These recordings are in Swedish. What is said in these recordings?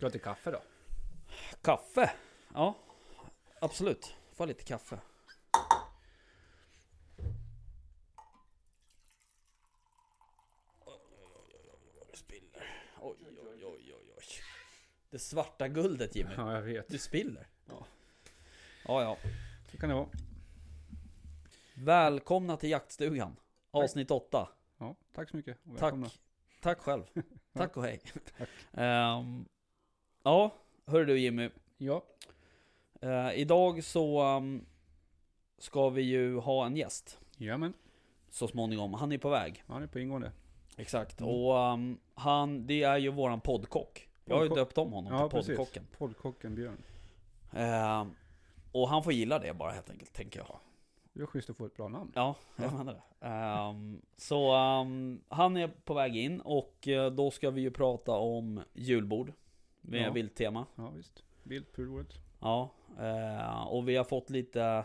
Ska du ha kaffe då? Kaffe? Ja, absolut. Få lite kaffe. Oj, oj, oj, oj, oj. Det svarta guldet Jimmy. Ja, jag vet. Du spiller. Ja. Ja, ja. Så kan det vara. Välkomna till jaktstugan. Avsnitt 8. Ja, tack så mycket. och Tack. Tack själv. Tack och hej. Ehm, ja, hör du Jimmy. Ja, Eh, idag så ehm, ska vi ju ha en gäst jajamän. så småningom. Han är på väg. Han är på ingående. Exakt. Mm. Och ehm, han, det är ju våran poddkock. Jag har ju Poddkock. döpt om honom Ja, till precis. poddkocken. Poddkocken Björn. Ehm, och han får gilla det bara helt enkelt, tänker jag. Det är schysst att få ett bra namn. Ja, jag Ja. menar det. Ehm, så ehm, han är på väg in och eh, då ska vi ju prata om julbord. Med Ja. vilttema. Ja, visst. Vilt på roligt. Ja, eh, och vi har fått lite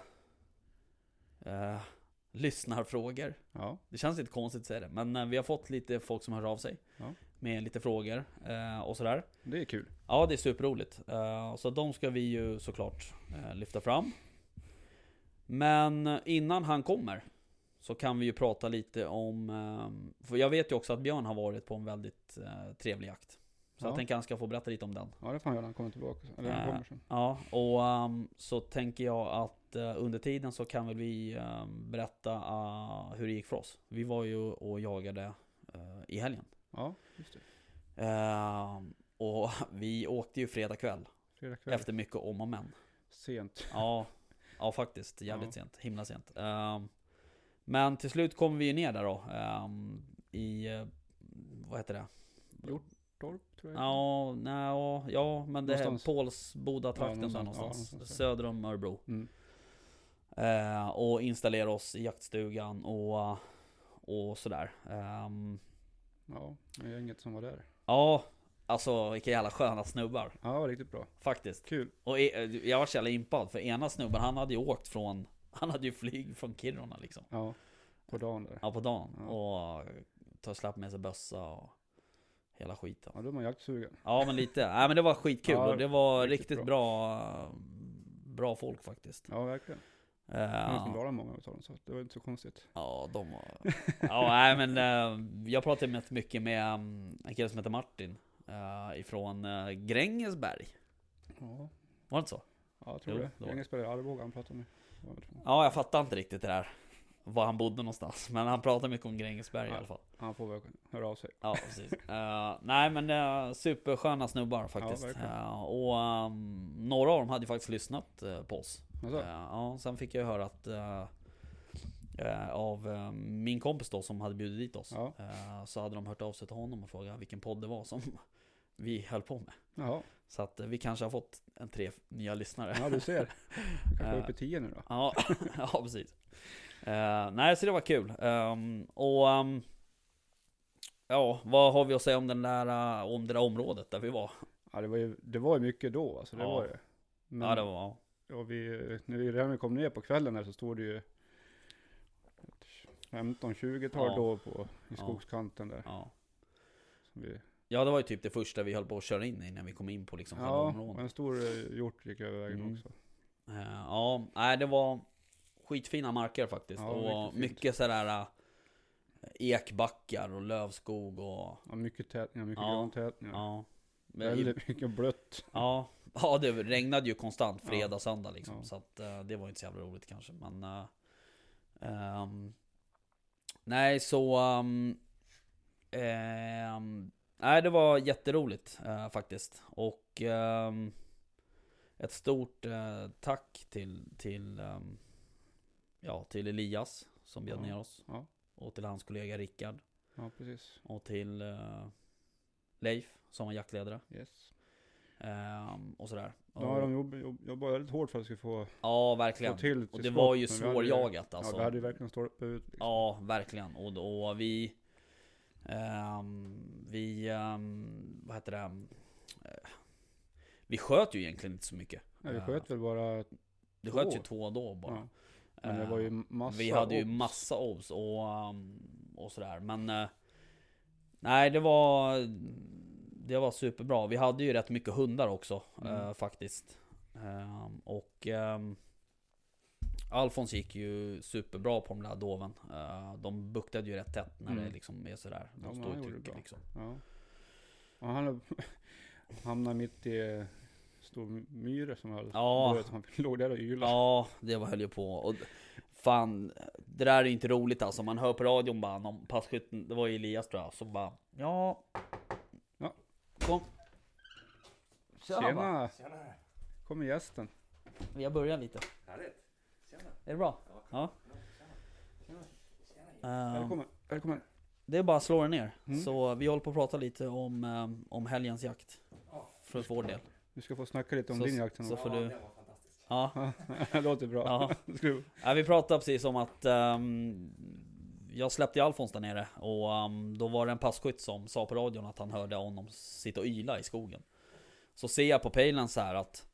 eh, lyssnarfrågor. Ja, Det känns lite konstigt att säga det, men eh, vi har fått lite folk som hör av sig. Ja. Med lite frågor eh, och sådär. det är kul. Ja, det är superroligt. Eh, så de ska vi ju såklart eh, lyfta fram. Men innan han kommer så kan vi ju prata lite om... Eh, för jag vet ju också att Björn har varit på en väldigt eh, trevlig jakt. Så Ja. jag tänker han ska få berätta lite om den. Ja, det får han göra han kommer tillbaka. Eller han Eh, kommer sen. Ja, och ehm, så tänker jag att eh, under tiden så kan väl vi ehm, berätta ah, hur det gick för oss. Vi var ju och jagade eh, i helgen. Ja, just det. Ehm, och vi åkte ju fredag kväll. Fredag kväll. Efter mycket om och men. Sent. Ja, ja faktiskt. Jävligt Ja. sent. Himla sent. Men till slut kom vi ju ner där då. I, vad heter det? Torp, tror jag. Ja, nej, ja, men det Någonstans. Pålsboda-trakten Ja, där någonstans. Ja. Söder om Örebro. Mm. Eh, och installera oss i jaktstugan och, och sådär. Ehm, Ja, men gänget som var där. ja, alltså vilka jävla sköna snubbar. Ja, det riktigt bra. Faktiskt. Kul. Och e- jag var så jävla impad för ena snubben han hade ju åkt från, han hade ju flyg från Kiruna liksom. Ja, på dagen där. Ja på dagen. Ja. Och ta släpp med sig bössa och hela skiten. Ja, då är man jaktsugen. Ja men lite, nej men det var skitkul Ja, och det var riktigt riktigt bra. bra folk faktiskt. Ja, verkligen. Eh, Han är från Dalarna många utav dem, så det var inte så konstigt. Ja, de var... Ja, nej men eh, jag pratade med- mycket med um, en kille som heter Martin. Uh, ifrån uh, Grängesberg. Ja, Var det inte så? ja jag tror Jo, det. det var- Grängesberg, Arboga han pratade med. Det var Ja, jag fattar inte riktigt det där. Var han bodde någonstans. Men han pratade mycket om Grängesberg i Ja. alla fall. Han får väl höra av sig. Ja, precis. Eh, nej men uh, supersköna snubbar faktiskt. verkligen. Eh, och ehm, några av dem hade ju faktiskt lyssnat eh, på oss. Ja, sen fick jag höra att av eh, min kompis då som hade bjudit dit oss. Ja. så hade de hört av sig till honom och frågat vilken podd det var som vi höll på med. Jaha, Så att vi kanske har fått en tre nya lyssnare. ja du ser. Vi kanske är uppe i tio nu då. Ja, ja precis. Eh, nej, så det var kul. Ehm, och ehm, ja, vad har vi att säga om, den där, eh, om det där området där vi var? Ja, det var ju, det var ju mycket då, alltså det Ja. var det. Men, Ja, det var... ja, vi, när vi redan kom ner på kvällen där så stod det ju 15-20-tal Ja. då på, i skogskanten där. Ja. Vi, ja, det var ju typ det första vi höll på att köra in i när vi kom in på liksom ja, och en stor eh, hjort gick över vägen Mm. också. Eh, ja, nej det var skitfina marker faktiskt. Ja, och mycket sådär äh, ekbackar och lövskog och... Ja, mycket tätningar, mycket Ja. grantätningar. Ja. Men Väldigt mycket blött. Ja, ja det regnade ju konstant fredag, söndag liksom. Ja. Så att eh, det var inte så jävla roligt kanske. Men... eh, ehm, nej, så... ehm, ehm, nej, det var jätteroligt eh, faktiskt. Och... ett stort eh, tack till... till ehm, ja, till Elias som bjöd Ja. ner oss. Ja. Och till hans kollega Rickard. Ja, precis. Och till eh, Leif som var jaktledare. Yes. Ehm, och sådär. Har de jobb, jobb, jobbat väldigt hårt för att vi ska få, Ja, få verkligen. till Och till det skott, var ju svårjagat alltså. Ja, vi hade ju verkligen stolpe ut. Liksom. Ja, verkligen. Och, och vi... ehm, vi... ehm, vad heter det? Eh, vi sköt ju egentligen inte så mycket. Ja, vi Eh, sköt väl bara Det sköt ju två då bara. Ja. Men det var ju Eh, massa Vi hade ju massa obs och, um, och sådär. Men... eh, nej, det var... det var superbra. Vi hade ju rätt mycket hundar också Mm. eh, faktiskt. Ehm, och ehm, Alfons gick ju superbra på de där doven. De buktade ju rätt tätt när Mm. det liksom är sådär. De Ja, står i trycket liksom. Ja. Och han hamnade mitt i stor myre som höll. Ja. Han låg där och ylade. Ja, det var höll ju på. Och fan, det där är inte roligt alltså. Man hör på radion bara om passkytten, det var ju Elias tror jag, som bara Ja. Ja. Kom. Tjena. bara. Tjena! Kommer gästen. Vi har börjat lite. Härligt. Tjena. Är det bra? Ja. Ehm, Välkommen. Välkommen. det är bara att slå er ner. Mm. Så vi håller på att prata lite om, ehm, om helgens jakt. För vår del. Du ska få snacka lite om Så- din jakt. så får du-. Ja. Det låter bra. Ja. Vi pratade precis om att ehm, jag släppte Alfons där nere och ehm, då var det en passkytt som sa på radion att han hörde honom sitta och yla i skogen. Så ser jag på pejlen så här att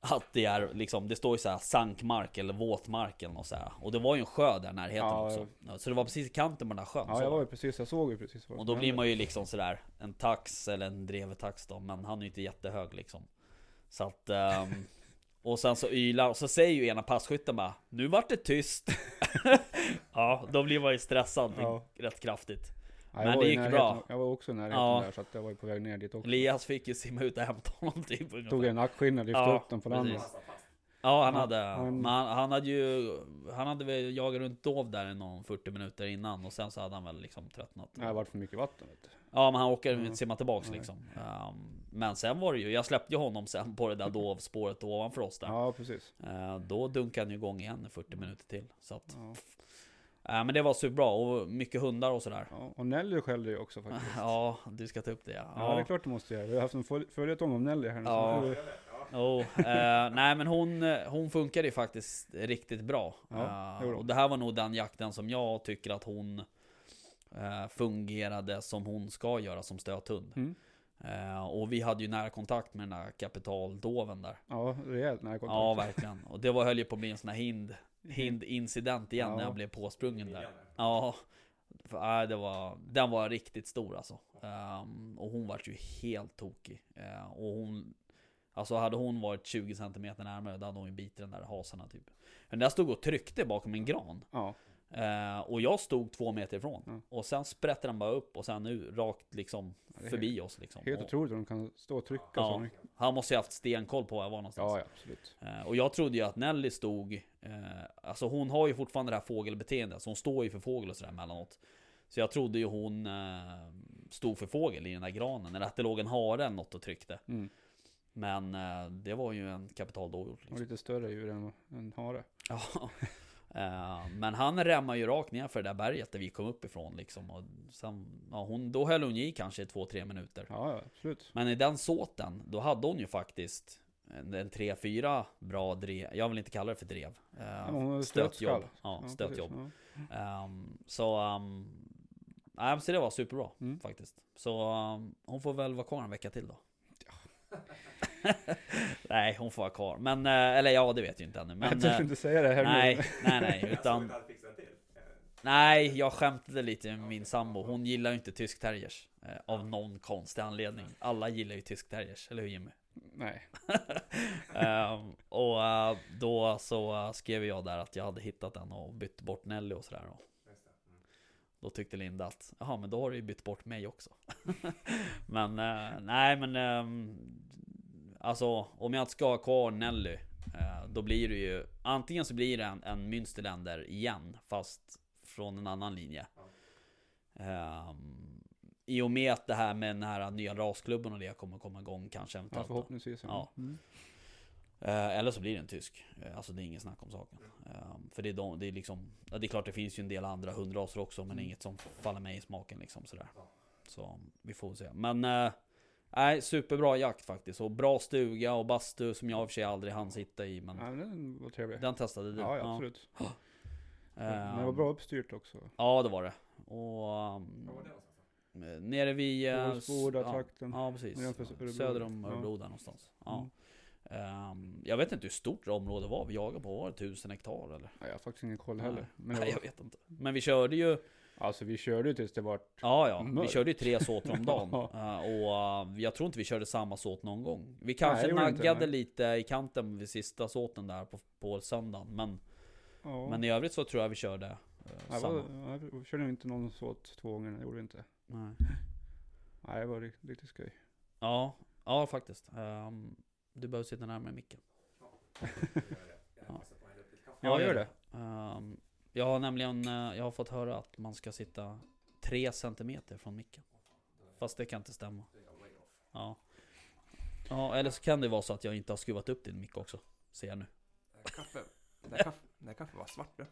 att det är liksom, det står ju så här sankmark eller våtmark eller något så här. Och det var ju en sjö där i närheten Ja, också. Så det var precis i kanten på den där sjön. Ja, jag var ju precis, jag såg ju precis Och då blir man ju liksom sådär En tax eller en drevetax då Men han är ju inte jättehög liksom Så att ehm, Och sen så ylar och så säger ju ena passkytten bara Nu vart det tyst Ja, då blir man ju stressad Ja. rätt kraftigt Ja, men det gick närheten- bra. Jag var också i närheten Ja. där så att jag var ju på väg ner dit också. Elias fick ju simma ut och hämta honom typ ungefär. Tog en nackskinna, lyfte Ja, upp den på landet. Ja han hade, han- han, han hade ju Han hade väl jagat runt dov där i någon 40 minuter innan Och sen så hade han väl liksom tröttnat Det har varit för mycket vatten vet du. Ja men han åker Mm. inte simma tillbaks liksom um, Men sen var det ju, jag släppte ju honom sen på det där dovspåret ovanför oss där Ja, precis. Eh, Då dunkade han ju igång igen i 40 minuter till Så att, Ja. Eh, men det var superbra och mycket hundar och sådär Ja, och Nelly skällde ju också faktiskt. Ja, du ska ta upp det ja, Ja, det är klart du måste göra. Vi har haft en föl- följetong om Nelly här nu. Ja. Oh, eh, nej men hon, hon funkade ju faktiskt riktigt bra. Ja, hon. och det här var nog den jakten som jag tycker att hon eh, fungerade som hon ska göra som stöthund. Mm. Eh, och vi hade ju nära kontakt med den där kapitaldoven där. Ja, rejält nära kontakt. Ja, verkligen. Och det var, höll ju på att bli en sån här hind, hind-incident igen Ja. när jag blev påsprungen där. Ja, för, nej, det var, den var riktigt stor alltså. Ehm, och hon var ju helt tokig. Eh, och hon, alltså hade hon varit 20 cm närmare, då hade hon ju bitit den där hasarna typ. Den där stod och tryckte bakom en gran. Ja, Eh, och jag stod två meter ifrån. Ja. Och sen sprätte den bara upp och sen nu rakt liksom är förbi oss liksom. helt och, otroligt att de kan stå och trycka Ja. så han måste ju haft stenkoll på var jag var någonstans. Ja, ja, absolut. Eh, Och jag trodde ju att Nelly stod eh, Alltså hon har ju fortfarande det här fågelbeteendet Så hon står ju för fågel och sådär emellanåt Så jag trodde ju hon eh, Stod för fågel i den där granen Eller att det låg en hare eller något och tryckte Mm. Men eh, det var ju en kapitaldåre Och liksom. lite större djur än en hare. ja. Eh, Men han rämmar ju rakt ner för det där berget där vi kom upp ifrån liksom och sen, ja, hon, Då höll hon i kanske 2-3 minuter Ja, ja, absolut. Men i den såten, då hade hon ju faktiskt en, en 3-4 bra drev, jag vill inte kalla det för drev. Eh, Ja, stötjobb. Ja, precis. stötjobb. Ja. Ehm, så, um, nej, så det var superbra Mm. faktiskt. Så ehm, hon får väl vara kvar en vecka till då. nej, hon får vara kvar. Men, eh, eller ja, det vet jag inte ännu. jag Men, törs eh, inte säga det här nej, nu. nej, nej, utan Nej, jag skämtade lite med min sambo. Hon gillar ju inte tysk terriers. Eh, av någon konstig anledning. Alla gillar ju tysk terriers, eller hur Jimmy? Nej. Ehm, och eh, då så eh, skrev jag där att jag hade hittat den och bytt bort Nelly och sådär. då. Då tyckte Linda att, jaha men då har du ju bytt bort mig också. men eh, nej men ehm, Alltså om jag inte ska ha kvar Nelly eh, Då blir det ju Antingen så blir det en, en Münsterländer igen Fast från en annan linje Ehm, I och med att det här med den här nya rasklubben och det kommer komma igång kanske Ja, eventuellt då. förhoppningsvis. Ja. Mm. Eh, eller så blir det en tysk. Eh, alltså det är inget snack om saken. Eh, för det är, de, det är liksom, ja, det är klart det finns ju en del andra hundraser också men Mm. inget som faller mig i smaken liksom sådär. Så vi får se. Men nej, superbra jakt faktiskt. Och bra stuga och bastu som jag i och för sig aldrig hann sitta i. Men Ja, den var trevlig. den testade du? Ja, ja, absolut. Eh, Men det var bra uppstyrt också. Ja det var det. Och um, nere vid... eh, Boråsboda ja, trakten. Ja precis. Örebro. Söder om Ja. Örebro där någonstans. Ja. Mm. Ehm, jag vet inte hur stort det område var vi jagade på. Var det tusen hektar eller? Nej, jag har faktiskt ingen koll heller. Men det Nej var, jag vet inte. Men vi körde ju Alltså vi körde ju tills det var... Ja, ja. Vi Mörkt. körde ju tre såter om dagen. Ja. Eh, och eh, jag tror inte vi körde samma såt någon gång. Vi kanske vi inte, naggade nej. lite i kanten vid sista såten där på, på söndagen. Men, Ja. men i övrigt så tror jag vi körde eh, jag samma. var, vi körde inte någon såt två gånger, det gjorde vi inte. Nej. Nej, det var riktigt skoj. Ja, ja faktiskt. Ehm, du behöver sitta närmare micken. Ja, gör det. Jag har nämligen eh, jag har fått höra att man ska sitta 3 centimeter från micken. Fast det kan inte stämma. Ja. ja, eller så kan det vara så att jag inte har skruvat upp din mick också. Ser jag nu. Kaffe. Det här kaffe, det här kaffe var svart du.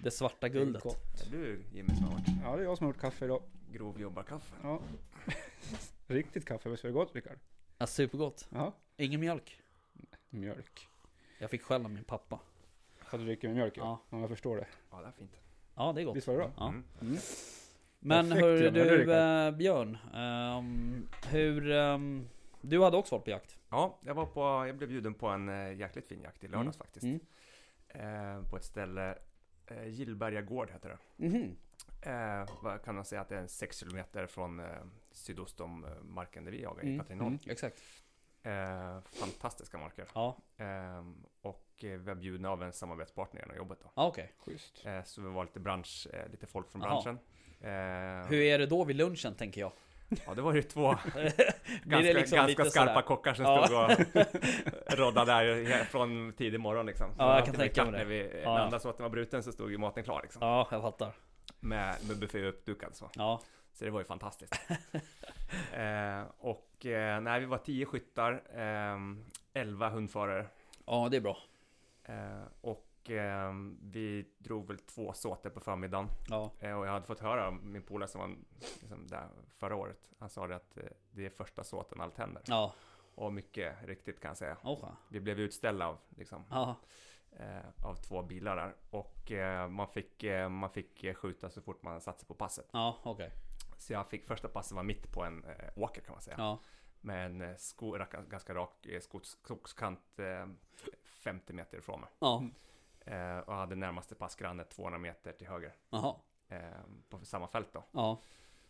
Det svarta guldet. Är du Jimmy som har varit Ja, det är jag som har gjort kaffe idag. grovjobbarkaffe? Ja. Riktigt kaffe, visst var det gott Rickard? Ja, supergott. Ja. Ingen mjölk. Mjölk. Jag fick skäll av min pappa. Att du dricker med mjölk ja. Ja. ja. jag förstår det. Ja, det är fint. Ja, det är gott. Visst var det bra? Ja. Mm. Mm. Men Perfekt, det du eh, Björn. ehm, hur... ehm, du hade också varit på jakt? Ja, jag var på, jag blev bjuden på en eh, jäkligt fin jakt i lördags faktiskt. Mm. Eh, på ett ställe, eh, Gillberga gård heter det. Mhm. Eh, vad kan man säga att det är en 6 kilometer från eh, sydost om eh, marken där vi jagar i Mm, Katrineholm. mm. Exakt. Eh, fantastiska marker. Ja, Eh, och vi har bjudna av en samarbetspartner genom jobbet då. ja okej. Schysst. Eh, så vi var lite bransch, eh, lite folk från branschen. Eh, Hur är det då vid lunchen tänker jag? Ja, det var ju två ganska, liksom ganska skarpa sådär? kockar som Ja. stod och roddade där från tidig morgon liksom. Så Ja, jag kan var tänka mig det. När vi Ja. landade så att den var bruten så stod ju maten klar liksom. Ja, jag fattar. Med, med buffé uppdukad så. Ja, Så det var ju fantastiskt. eh, och eh, nej, vi var tio skyttar, eh, elva hundförare. ja det är bra. Eh, och eh, vi drog väl två såter på förmiddagen. Ja, Eh, och jag hade fått höra av min polare som var liksom, där förra året. Han sa det att det är första såten allt händer. ja, Och mycket riktigt kan jag säga. okej. Vi blev utställda av, liksom, Ja, eh, av två bilar där. Och eh, man, fick, eh, man fick skjuta så fort man satte sig på passet. ja, okej. Så jag fick, första passet var mitt på en åker kan man säga. Ja, Med en sko, ganska rak skogs, skogskant 50 meter ifrån mig. ja, Eh, och hade närmaste passgranne 200 meter till höger. jaha. Eh, på samma fält då. Ja,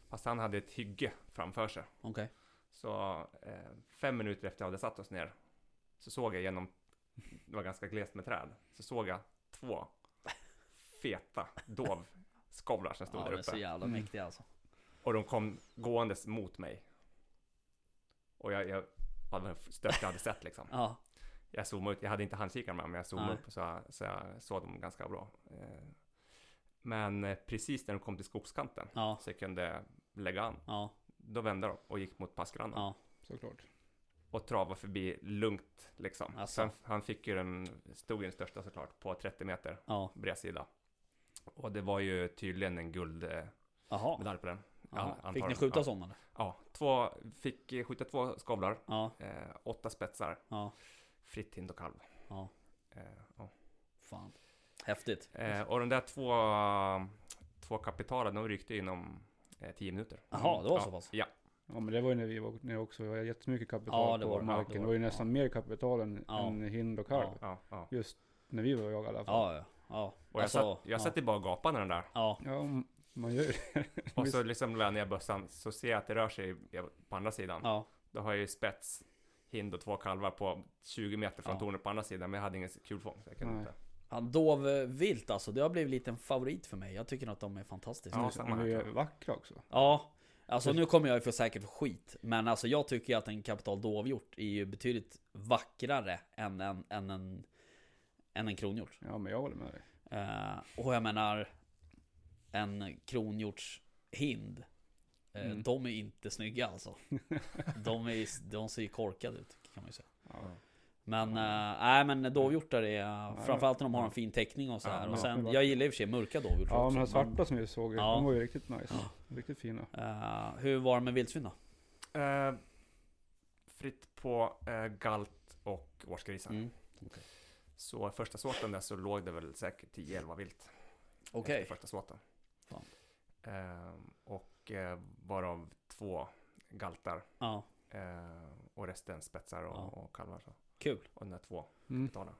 Fast han hade ett hygge framför sig. okej. Så eh, fem minuter efter jag hade satt oss ner så såg jag genom, det var ganska glest med träd, så såg jag två feta dovskovlar som stod Ja, där är uppe. så jävla Mm. mäktigt alltså. Och de kom gåendes mot mig. Och jag, jag ja, det var det största jag hade sett liksom. Ja, Jag zoomade ut, jag hade inte handkikaren med men jag zoomade Nej. upp så, jag- så jag såg dem ganska bra. Eh, Men eh, precis när de kom till skogskanten ja, så jag kunde lägga an, ja, då vände de och gick mot passgrannen. ja. Såklart. och trava förbi lugnt liksom. Asså. Sen han fick ju den, stod ju den största såklart, på 30 meter ja. bredsida. Och det var ju tydligen en guldmedalj Jaha. på den. Ja. Fick ni skjuta ja. sådana? Ja, två, fick eh, skjuta två skavlar, Ja, eh, åtta spetsar, ja, fritt hind och kalv. ja. Eh, ja. Fan. Häftigt. eh, och de där två, två kapitalen, de ryckte inom eh, 10 minuter. Jaha, det var ja, så pass? Ja, Ja men det var ju när vi var nere också. Vi har jättemycket kapital Ja, det på var det. Ja, marken. det Det var var ju nästan mer kapital än, Ja. än hind och kalv. Ja. Just när vi var och jagade i alla fall. Ja, ja, ja. Och jag, Alltså, satt, jag ja. satt ju bara och gapade när den där. Ja, man gör ju det. Och så liksom vänder jag bössan, så ser jag att det rör sig på andra sidan. ja, Då har jag ju spets, hind och två kalvar på 20 meter från Ja. tornet på andra sidan. Men jag hade ingen kulfång. Så jag kunde Nej. inte. Han dovvilt alltså, det har blivit lite en favorit för mig. Jag tycker att de är fantastiska. Ja, Ja, samma Men här, de är vackra också. alltså nu kommer jag ju få säkert för skit. Men alltså jag tycker att en kapital dovhjort är ju betydligt vackrare än en, än en, än en kronhjort. Ja men jag håller med dig. Eh, och jag menar, en kronhjortshind. Eh, Mm. De är inte snygga alltså. De, är, de ser ju korkade ut kan man ju säga. Ja. Men, eh, nej men dovhjortar är, framförallt när de har en fin täckning och så Ja, här. ja, och sen, jag gillar i och för sig mörka dovhjort Ja, också. de här svarta men, som vi såg, Ja. de var ju riktigt nice. Riktigt fina. eh, hur var det med vildsvin då? Eh, fritt på eh, galt och årsgrisar. Mm. Så första såten där så låg det väl säkert 10-11 vilt. Okej. Efter första såten. Fan. Eh, och eh, varav två galtar. Ja, Eh, och resten spetsar och, Ja. och kalvar. Så. kul. Och de där två Mm. betalar.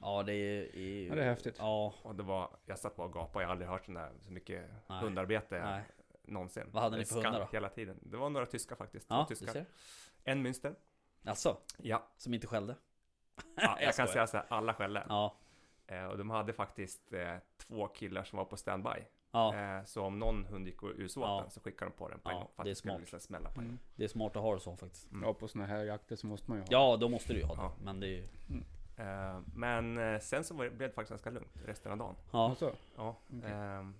Ja det är... är Ja, det är häftigt. Ja, Och det var, jag satt bara och gapade, jag har aldrig hört sån där, så mycket Nej. hundarbete nej. någonsin. Vad hade ni för hundar då? Hela tiden. Det var några tyskar faktiskt. Två Ja, du tyskar. ser. En münster. Alltså, Ja, som inte skällde? ja jag, Jag kan säga så här, alla skällde. Ja, Eh, och de hade faktiskt eh, två killar som var på standby. Ja. Eh, så om någon hund gick ur såten Ja. så skickade de på den på en Ja, gång. För att det är smart. liksom smälla på. Mm. Det är smart att ha det så faktiskt. Mm. Ja, på såna här jakter så måste man ju ha. Ja, då måste du ju ha det. Ja. Men det är ju... Eh, men eh, sen så blev det faktiskt ganska lugnt resten av dagen. Ja, Alltså, Ja, Okej. ehm,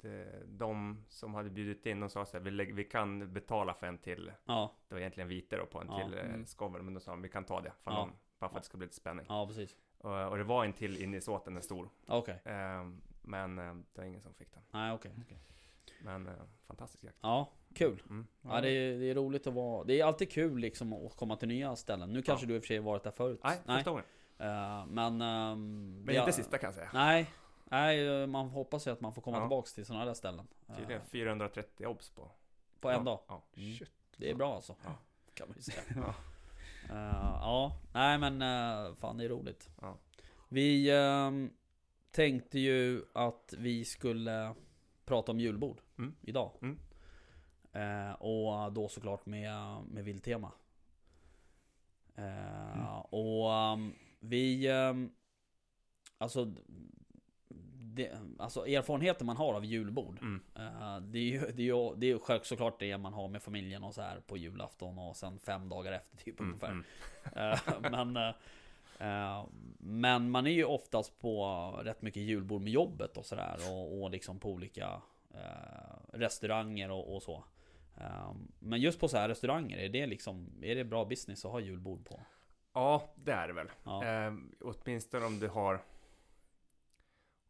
det, de som hade bjudit in, de sa så här, vi, lägger, vi kan betala för en till, ja, det var egentligen vite då på en Ja, till mm. skovel, men då sa de, vi kan ta det, för Ja. någon, bara för att det ska bli lite spänning. ja precis. Och, och det var en till inne i såten, en stor, Okej. Ehm, men eh, det var ingen som fick den. Nej, okej. okej. Men eh, fantastisk jakt. Ja, kul. Mm. Ja, det är, det är roligt att vara... Det är alltid kul liksom att komma till nya ställen. Nu kanske Ja. du i och för sig varit där förut. Nej, första gången. Eh, men... ehm, Men inte sista kan jag säga. Nej. Nej, man hoppas ju att man får komma Ja. tillbaks till sådana där ställen. Tydligen 430 obs på. på en ja, dag. Ja. Mm. Shit. Det är bra alltså. Ja. Kan man ju säga. Ja. Eh, ja, nej men uh, fan det är roligt. Vi ehm, tänkte ju att vi skulle prata om julbord Mm. idag. Mm. Eh, och då såklart med, med vildtema. Eh, Mm. Och ehm, vi... ehm, alltså, det, alltså erfarenheten man har av julbord. Mm. Eh, det är ju det är ju, det är själv- såklart det man har med familjen och så här på julafton och sen fem dagar efter typ Mm. ungefär. Mm. Eh, men, eh, men man är ju oftast på rätt mycket julbord med jobbet och sådär och, och liksom på olika eh, restauranger och, och så. Eh, men just på så här restauranger, är det liksom Är det bra business att ha julbord på? Ja, det är det väl. Ja, Ehm, åtminstone om du har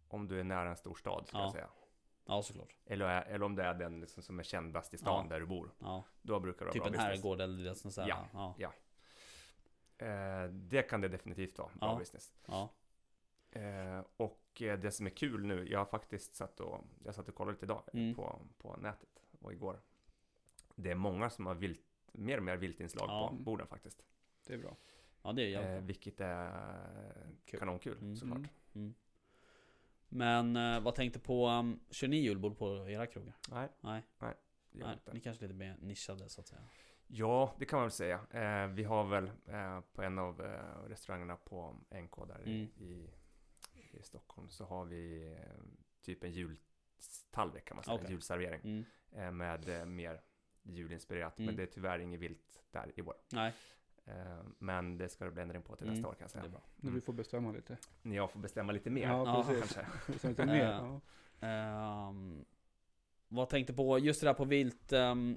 om du är nära en stor stad, ska Ja. jag säga. ja såklart. Eller, eller om det är den liksom som är kändast i stan Ja. där du bor. Ja, Då brukar det vara typ bra en business. herrgård eller det sånt där. Ja. ja, Eh, det kan det definitivt vara, bra Ja. business. ja. Eh, och eh, det som är kul nu, jag har faktiskt satt och, jag satt och kollade lite idag Mm. på, på nätet och igår. Det är många som har vilt, mer och mer viltinslag Ja. på borden faktiskt. Det är bra. ja det är jävligt Eh, vilket är Kul. kanonkul Mm. såklart. Mm. Mm. Men eh, vad tänkte på, um, kör ni julbord på era krogar? Nej, Nej, nej inte. ni kanske är lite mer nischade så att säga. Ja, det kan man väl säga. Eh, vi har väl eh, på en av eh, restaurangerna på NK där Mm. i, i Stockholm så har vi eh, typ en jultallrik kan man säga, Okej. en julservering Mm. eh, med eh, mer julinspirerat. Mm. Men det är tyvärr inget vilt där i år. Nej, men det ska det bli ändring på till Mm, nästa år kan jag det är säga. bra. När du får bestämma lite. När jag får bestämma lite mer. Ja, precis. kanske. Lite mer. Ja. Ehm, vad tänkte på, just det där på vilt, um,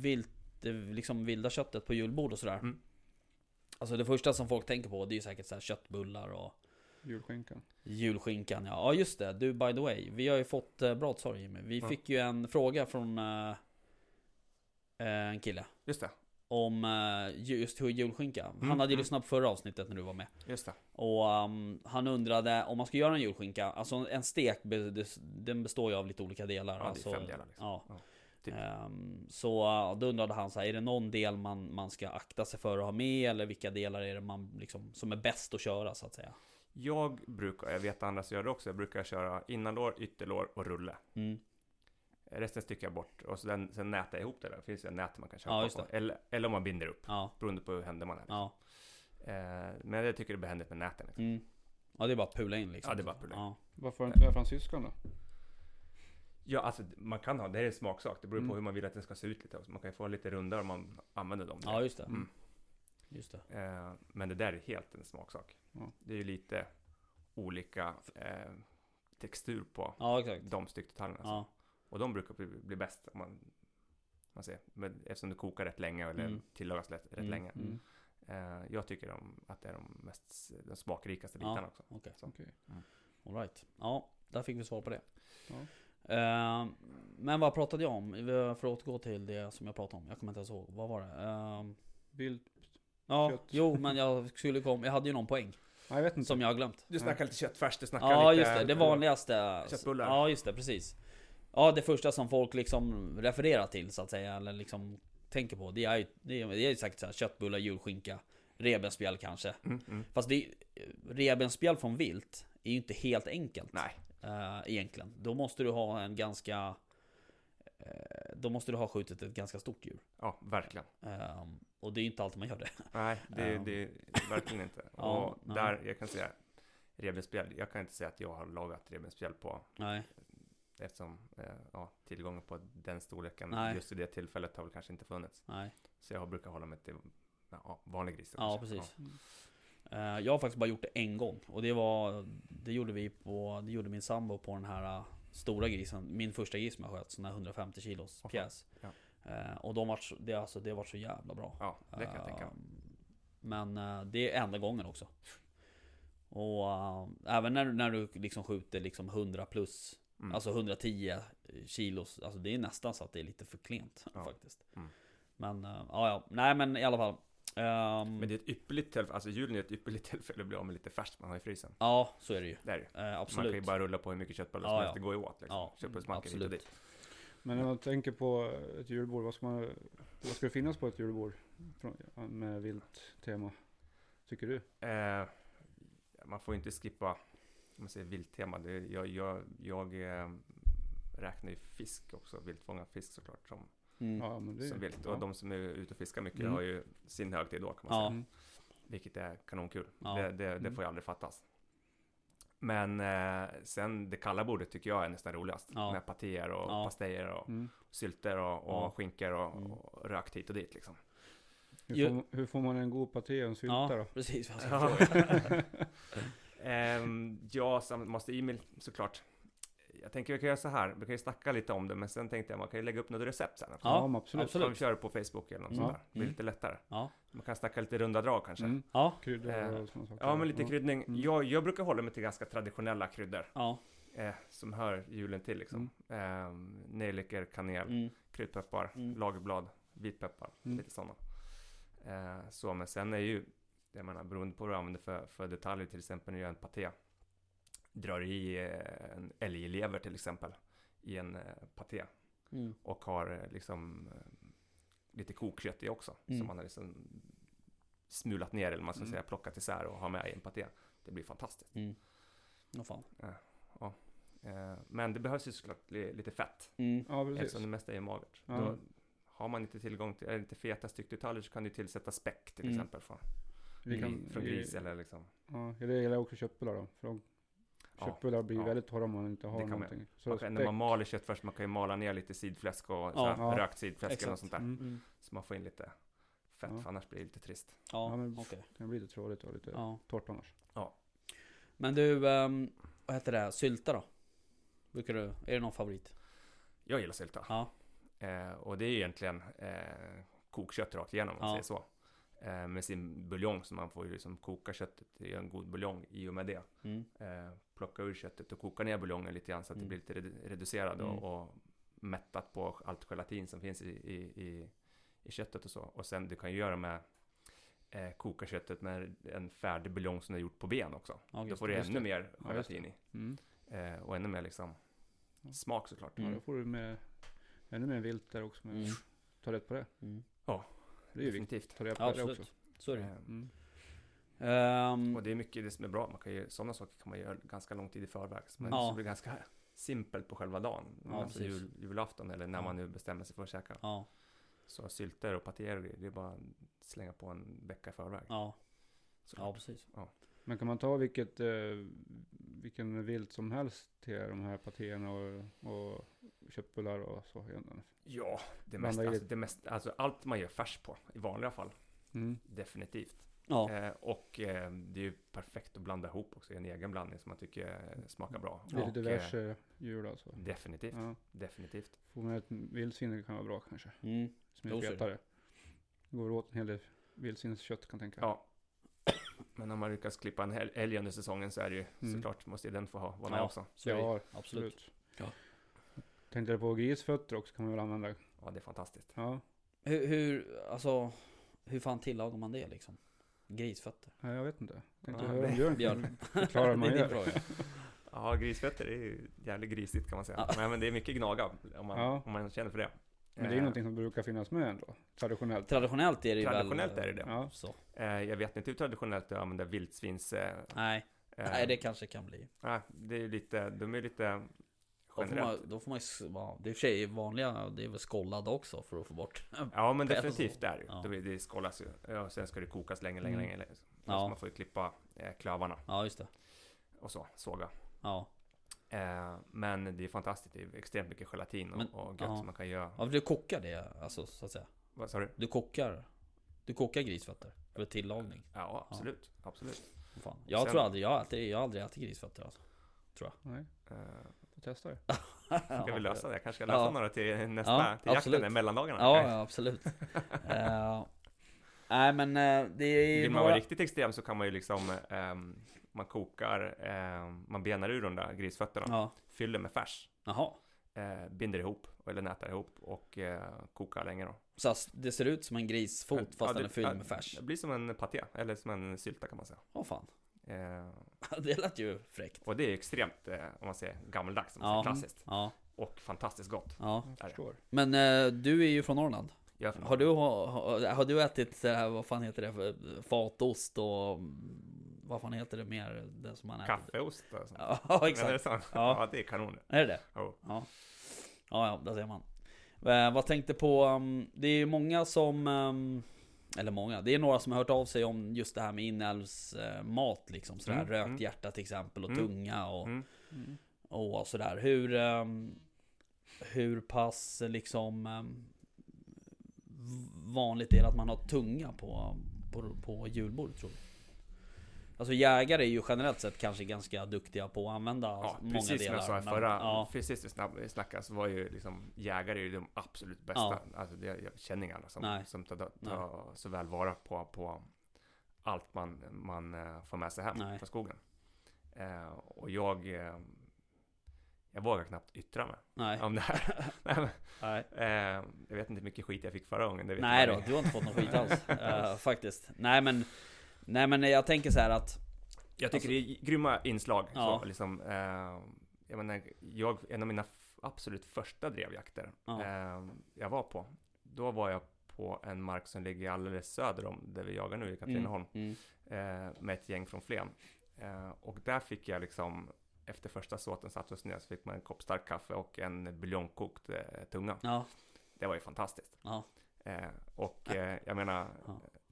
vilt, eh, liksom vilda köttet på julbord och sådär. Mm. Alltså det första som folk tänker på det är ju säkert så här köttbullar och Julskinkan. julskinkan. Ja, ja just det, du by the way. Vi har ju fått, uh, bra sorry Jimmy. Vi Ja. fick ju en fråga från eh, en kille. Just det, Om eh, just hur julskinka. Han Mm, hade ju mm. lyssnat på förra avsnittet när du var med. just det. Och um, han undrade om man ska göra en julskinka. Alltså en stek, det- den består ju av lite olika delar. Ja, det är alltså, fem delar liksom. Ja. Ja, typ. Ehm, så då undrade han så här, är det någon del man, man ska akta sig för att ha med? Eller vilka delar är det man liksom, som är bäst att köra så att säga? Jag brukar, jag vet andra som gör det också, jag brukar köra innanlår, ytterlår och rulle. Mm. Resten styckar jag bort och sen, sen nätar jag ihop det där. Det finns ju en nät man kan köpa Ja, på. det. Eller, eller om man binder upp, Ja, beroende på hur händer man är. Liksom. ja. Eh, men jag tycker det är behändigt med näten. Liksom. Mm. Ja det är bara att pula in liksom. Ja, det är bara att pula in. Ja. Varför har du inte med fransyskan då? Ja, alltså man kan ha, det är en smaksak. Det beror på Mm. hur man vill att den ska se ut lite också. Man kan ju få lite rundare om man använder dem. ja just det. Mm. Just det. Eh, men det där är helt en smaksak. Ja. Det är ju lite olika eh, textur på Ja exakt. de styckdetaljerna. Alltså. Ja. Och de brukar bli, bli bäst om man, man ser. Men eftersom det kokar rätt länge eller Mm. tillagas rätt, rätt Mm. länge. Mm. Eh, jag tycker de, att det är de mest de smakrikaste Ja. bitarna också. Okej. Så. Okej. All right. Ja, där fick vi svar på det. Ja. Ehm, men vad pratade jag om? För att återgå till det som jag pratade om. Jag kommer inte ens ihåg. Vad var det? Ehm, Vilt. ja, Kött. jo men jag skulle komma. Jag hade ju någon poäng. Ja, jag vet inte. Som jag har glömt. Du snackar lite köttfärs, du snackar Ja lite... just det, det vanligaste. Köttbullar. Ja just det, precis. Ja det första som folk liksom refererar till så att säga. Eller liksom tänker på. Det är ju det är, det är säkert så här, köttbullar, julskinka. revbensspjäll kanske. Mm, mm. Fast det revbensspjäll från vilt är ju inte helt enkelt. Nej, eh, egentligen. Då måste du ha en ganska... eh, då måste du ha skjutit ett ganska stort djur. ja, verkligen. Eh, och det är inte alltid man gör det. Nej, det, Ja. det är verkligen inte. Ja, och nej. där, jag kan säga, revbensspjäll, jag kan inte säga att jag har lagat revbensspjäll på, Nej. eftersom eh, ja, tillgången på den storleken Nej. just i det tillfället har väl kanske inte funnits. Nej. Så jag brukar hålla mig till ja, vanlig gris. Ja, kanske. precis. Eh, jag har faktiskt bara gjort det en gång. Och det var... Det gjorde vi på... Det gjorde min sambo på den här eh, stora grisen. Min första gris som jag sköt. Sån här 150 kilos pjäs. ja. Eh, och de var, det, alltså, det var så jävla bra. Ja, det kan jag tänka Men eh, det är enda gången också. Och eh, även när, när du liksom skjuter liksom 100 plus, Mm. alltså 110 kilos, alltså det är nästan så att det är lite för klent Ja. faktiskt. Mm. Men ja, ja, nej men i alla fall. Ehm, Men det är ett ypperligt tillfälle, alltså julen är ett ypperligt tillfälle att bli av med lite färskt man har i frysen. Ja, så är det ju. Det är det. Eh, Man kan absolut. ju bara rulla på hur mycket köttbullar Ja, som ja. helst, det går ju åt liksom. Ja, Köttbullsmackor hit och absolut. dit. Men när man tänker på ett julbord, vad ska, man, vad ska det finnas på ett julbord med vilt tema? Tycker du? Eh, man får ju inte skippa, om man säger vilttema. Det, jag jag, jag eh, räknar ju fisk också, viltfångad fisk såklart, som, Mm. Ja, men det som vilt. ja. Och de som är ute och fiskar mycket Mm. har ju sin högtid då kan man Ja. säga. Vilket är kanonkul. Ja. Det, det, det Mm. får ju aldrig fattas. Men eh, sen det kalla bordet tycker jag är nästan roligast. Ja. Med patéer och Ja. pastejer och Mm. sylter och, och Ja. skinkor och, Mm. och rökt hit och dit liksom. Hur, får, hur får man en god paté och en sylta Ja, då? precis. vad jag Ja. ska fråga. Ehm, ja, så måste Emil såklart. Jag tänker vi kan göra så här, vi kan ju snacka lite om det, men sen tänkte jag man kan ju lägga upp något recept sen. Ja, absolut. absolut. Som vi kör på Facebook eller något Mm. sånt där. Det blir Mm. lite lättare. Ja, Man kan snacka lite runda drag kanske. Mm. ja, Kryddor Eh, och sådana saker. Ja, men lite kryddning. Mm. Jag, jag brukar hålla mig till ganska traditionella kryddor. ja. Eh, som hör julen till liksom. Mm. nejlikor, kanel, Mm. kryddpeppar, Mm. lagerblad, vitpeppar, Mm. lite sådana. Eh, så, men sen är ju, jag menar beroende på vad du använder för, för detaljer, till exempel när du gör en paté. Drar i eh, en älglever till exempel i en eh, paté Mm. och har eh, liksom lite kokkött i också. Mm. Som man har liksom smulat ner eller man ska Mm. säga, plockat isär och har med i en paté. Det blir fantastiskt. Mm. Vad fan. Eh, men det behövs ju såklart li- lite fett. Mm. Ja, precis. Eftersom det mesta är magert. Ja. Då har man inte tillgång till, är det inte feta styckdetaljer så kan du tillsätta späck till Mm. exempel från, Vi kan, från gris i, eller liksom. Ja, regel är också köttbullar då. För de, Ja, köttbullar blir ja. väldigt torra om man inte har Det kan man någonting. Så Man kan, när man maler kött först, man kan ju mala ner lite sidfläsk och Ja. sådär, Ja. rökt sidfläsk eller något sånt där. Mm. Mm. Så man får in lite fett, Ja. för annars blir det lite trist. Ja, Ja, men- okej. Det kan bli lite tråkigt och lite Ja. torrt annars. Men du, ehm, vad heter det? Sylta då? Brukar du, är det någon favorit? Jag gillar sylta. Ja. Eh, och det är egentligen eh, kokkött rakt igenom om man Ja. säger så. Eh, med sin buljong, så man får ju liksom koka köttet i en god buljong i och med det. Mm. Eh, plocka ur köttet och koka ner buljongen lite grann så att Mm. det blir lite redu- reducerad Mm. och, och mättat på allt gelatin som finns i, i, i, i köttet och så. Och sen du kan ju göra med eh, koka köttet med en färdig buljong som är gjort på ben också. Ja, Då får det. du ännu det. mer Ja, gelatin i. Mm. Eh, och ännu mer liksom Ja. smak såklart. Mm. Ja, då får du med ännu mer vilt där också. Med, Mm. Ta rätt på det. Mm. Det är ju. Definitivt. Ta reda på Ja, det också. Så är det. Ehm, Och det är mycket det som är bra. Man kan ju, sådana saker kan man göra ganska lång tid i förväg. Så man Ja. blir ganska simpelt på själva dagen. Ja, alltså jul, julafton eller när Ja. man nu bestämmer sig för att käka. ja, Så sylter och patéer det är bara att slänga på en vecka i förväg. ja, såklart. ja, precis. Men kan man ta vilket, eh, vilken vilt som helst till de här patéerna och, och köttbullar och så? Ja, det mesta, alltså, det. det mesta, alltså allt man gör färs på i vanliga fall. Mm. Definitivt. Ja, Eh, och eh, det är ju perfekt att blanda ihop också i en egen blandning som man tycker eh, smakar bra. Det lite eh, diverse djur alltså. Definitivt, Ja. definitivt. Får man ett vildsvin kan vara bra kanske. mm. Som är är det. fetare. Går åt en hel del vildsvinskött kan jag tänka. Ja. Men om man lyckas klippa en älg under säsongen så är det ju Mm. såklart måste ju den få ha, vara med Ja. också. så det. ja Absolut. Ja. Tänkte på grisfötter också kan man väl använda. Ja, det är fantastiskt. Ja, Hur, hur, alltså, hur fan tillagar man det liksom? Grisfötter? Nej, jag vet inte. Tänkte Ja, om det- Björn förklara hur man det är din gör. Ja, grisfötter är ju jävligt grisigt kan man säga. Ja. Men, men det är mycket gnaga om man, Ja. om man känner för det. Men det är ju någonting som brukar finnas med ändå, traditionellt. Traditionellt är det ju Traditionellt väl... är det det. Ja. Så. Eh, jag vet inte hur traditionellt att använda vildsvins... Eh, Nej, eh, nej det kanske kan bli. nej, det är lite, de är lite Då får man, då får man ja, det är i och för sig vanliga, det är väl skållad också för att få bort. Ja men definitivt och- det är ja. Det, det skålas ju. Ja, sen ska det kokas länge, länge, Mm. länge. Så Ja. man får ju klippa eh, klövarna Ja, just det. och så, såga. Ja. Eh, men det är fantastiskt, det är extremt mycket gelatin och, Men- och gött ja. som man kan göra. ja, du kokar det alltså, så att säga. Vad sa du? Du kokar, du kokar grisfötter för tillagning. Ja, absolut. Absolut. Fan. Jag Sen- tror aldrig, jag har jag har aldrig ätit grisfötter alltså. Nej, Eh, får testa det. ska vi lösa det? Jag kanske ska lösa Ja. några till nästa, Ja, till absolut. jakten, mellandagarna. Ja, ja absolut. Eh, Nej men eh, det är Vill man vara riktigt extrem så kan man ju liksom, ehm, man kokar, ehm, man benar ur de där grisfötterna, Ja, fyller med färs, jaha. eh, binder ihop, eller nätar ihop och eh, kokar länge då. Så det ser ut som en grisfot fast Ja, den det- är fylld ja, med färs. Det blir som en paté, eller som en sylta kan man säga. Åh fan. Eh, Det lät ju fräckt. och det är extremt, eh, om man säger gammaldags, om man Ja. säger klassiskt. Ja, Och fantastiskt gott. ja. Jag förstår. Men eh, du är ju från Norrland. Jag, Har du, har, har du ätit så här, vad fan heter det, för- fatost och vad fan heter det mer? Det som man? Kaffeost och sånt. Ja, Men Är det exakt. sant? Ja. Ja. det är kanon. Är det det? Jo. Ja. Ja, ja, där ser man. Eh, vad tänkte på, um, det är ju många som, um, eller många, det är några som har hört av sig om just det här med inälvsmat mat liksom. Sådär Mm, rökt mm. hjärta till exempel och Mm. tunga och, Mm. Och sådär. Hur, um, hur pass liksom um, vanligt är det att man har tunga på, på, på julbord tror du? Alltså jägare är ju generellt sett kanske ganska duktiga på att använda Ja, många precis som delar. jag sa i men- förra, ja, precis vi snabb- snackade så var ju liksom jägare är ju de absolut bästa. Ja. Alltså det, jag känner inga andra som, Nej. som tar, tar så väl vara på, på allt man, man eh, får med sig hem Nej. från skogen. Eh, och jag, eh, jag vågar knappt yttra mig nej. om det här. Nej, men, eh, jag vet inte hur mycket skit jag fick förra gången. Det Nej då, du har inte fått någon skit alls. eh, faktiskt. Nej men, nej men jag tänker så här att, Jag tycker det är grymma inslag. Ja. Så, liksom, eh, jag menar, jag, en av mina absolut första drevjakter Ja. eh, jag var på, då var jag på en mark som ligger alldeles söder om där vi jagar nu i Katrineholm, mm, eh, med ett gäng från Flen. Eh, och där fick jag liksom, efter första såten satt oss ner, så fick man en kopp starkt kaffe och en buljongkokt eh, tunga. ja, Det var ju fantastiskt. Eh, och jag menar,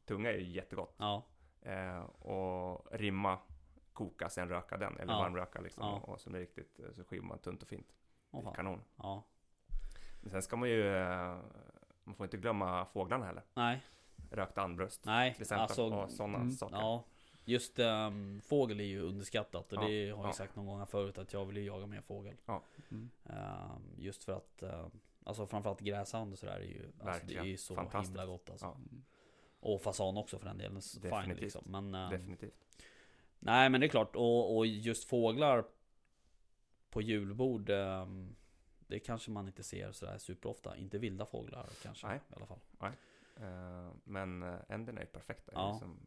tunga är ju jättegott. ja, Eh, och rimma, koka, sen röka den, eller Ja. varmröka liksom. Ja. Och så är det riktigt, eh, så skivar man tunt och fint. Det är kanon. ja, Men sen ska man ju, eh, man får inte glömma fåglarna heller. nej, Rökt andbröst nej, till exempel, alltså, och sådana mm, saker. ja. Just um, fågel är ju underskattat och Ja, det har jag ja. sagt någon gång här förut att jag vill ju jaga mer fågel. Mm. Ehm, just för att, uh, alltså framförallt gräsand och sådär är ju, alltså, det är ju så Fantastiskt. himla gott alltså. Ja. Och fasan också för den delen, fine Definitivt. liksom. Men, ehm, Definitivt. Nej men det är klart, och, och just fåglar på julbord ehm, Det kanske man inte ser sådär superofta, inte vilda fåglar kanske Nej. i alla fall Eh, men eh, änderna är perfekta. Ja. Ja. Liksom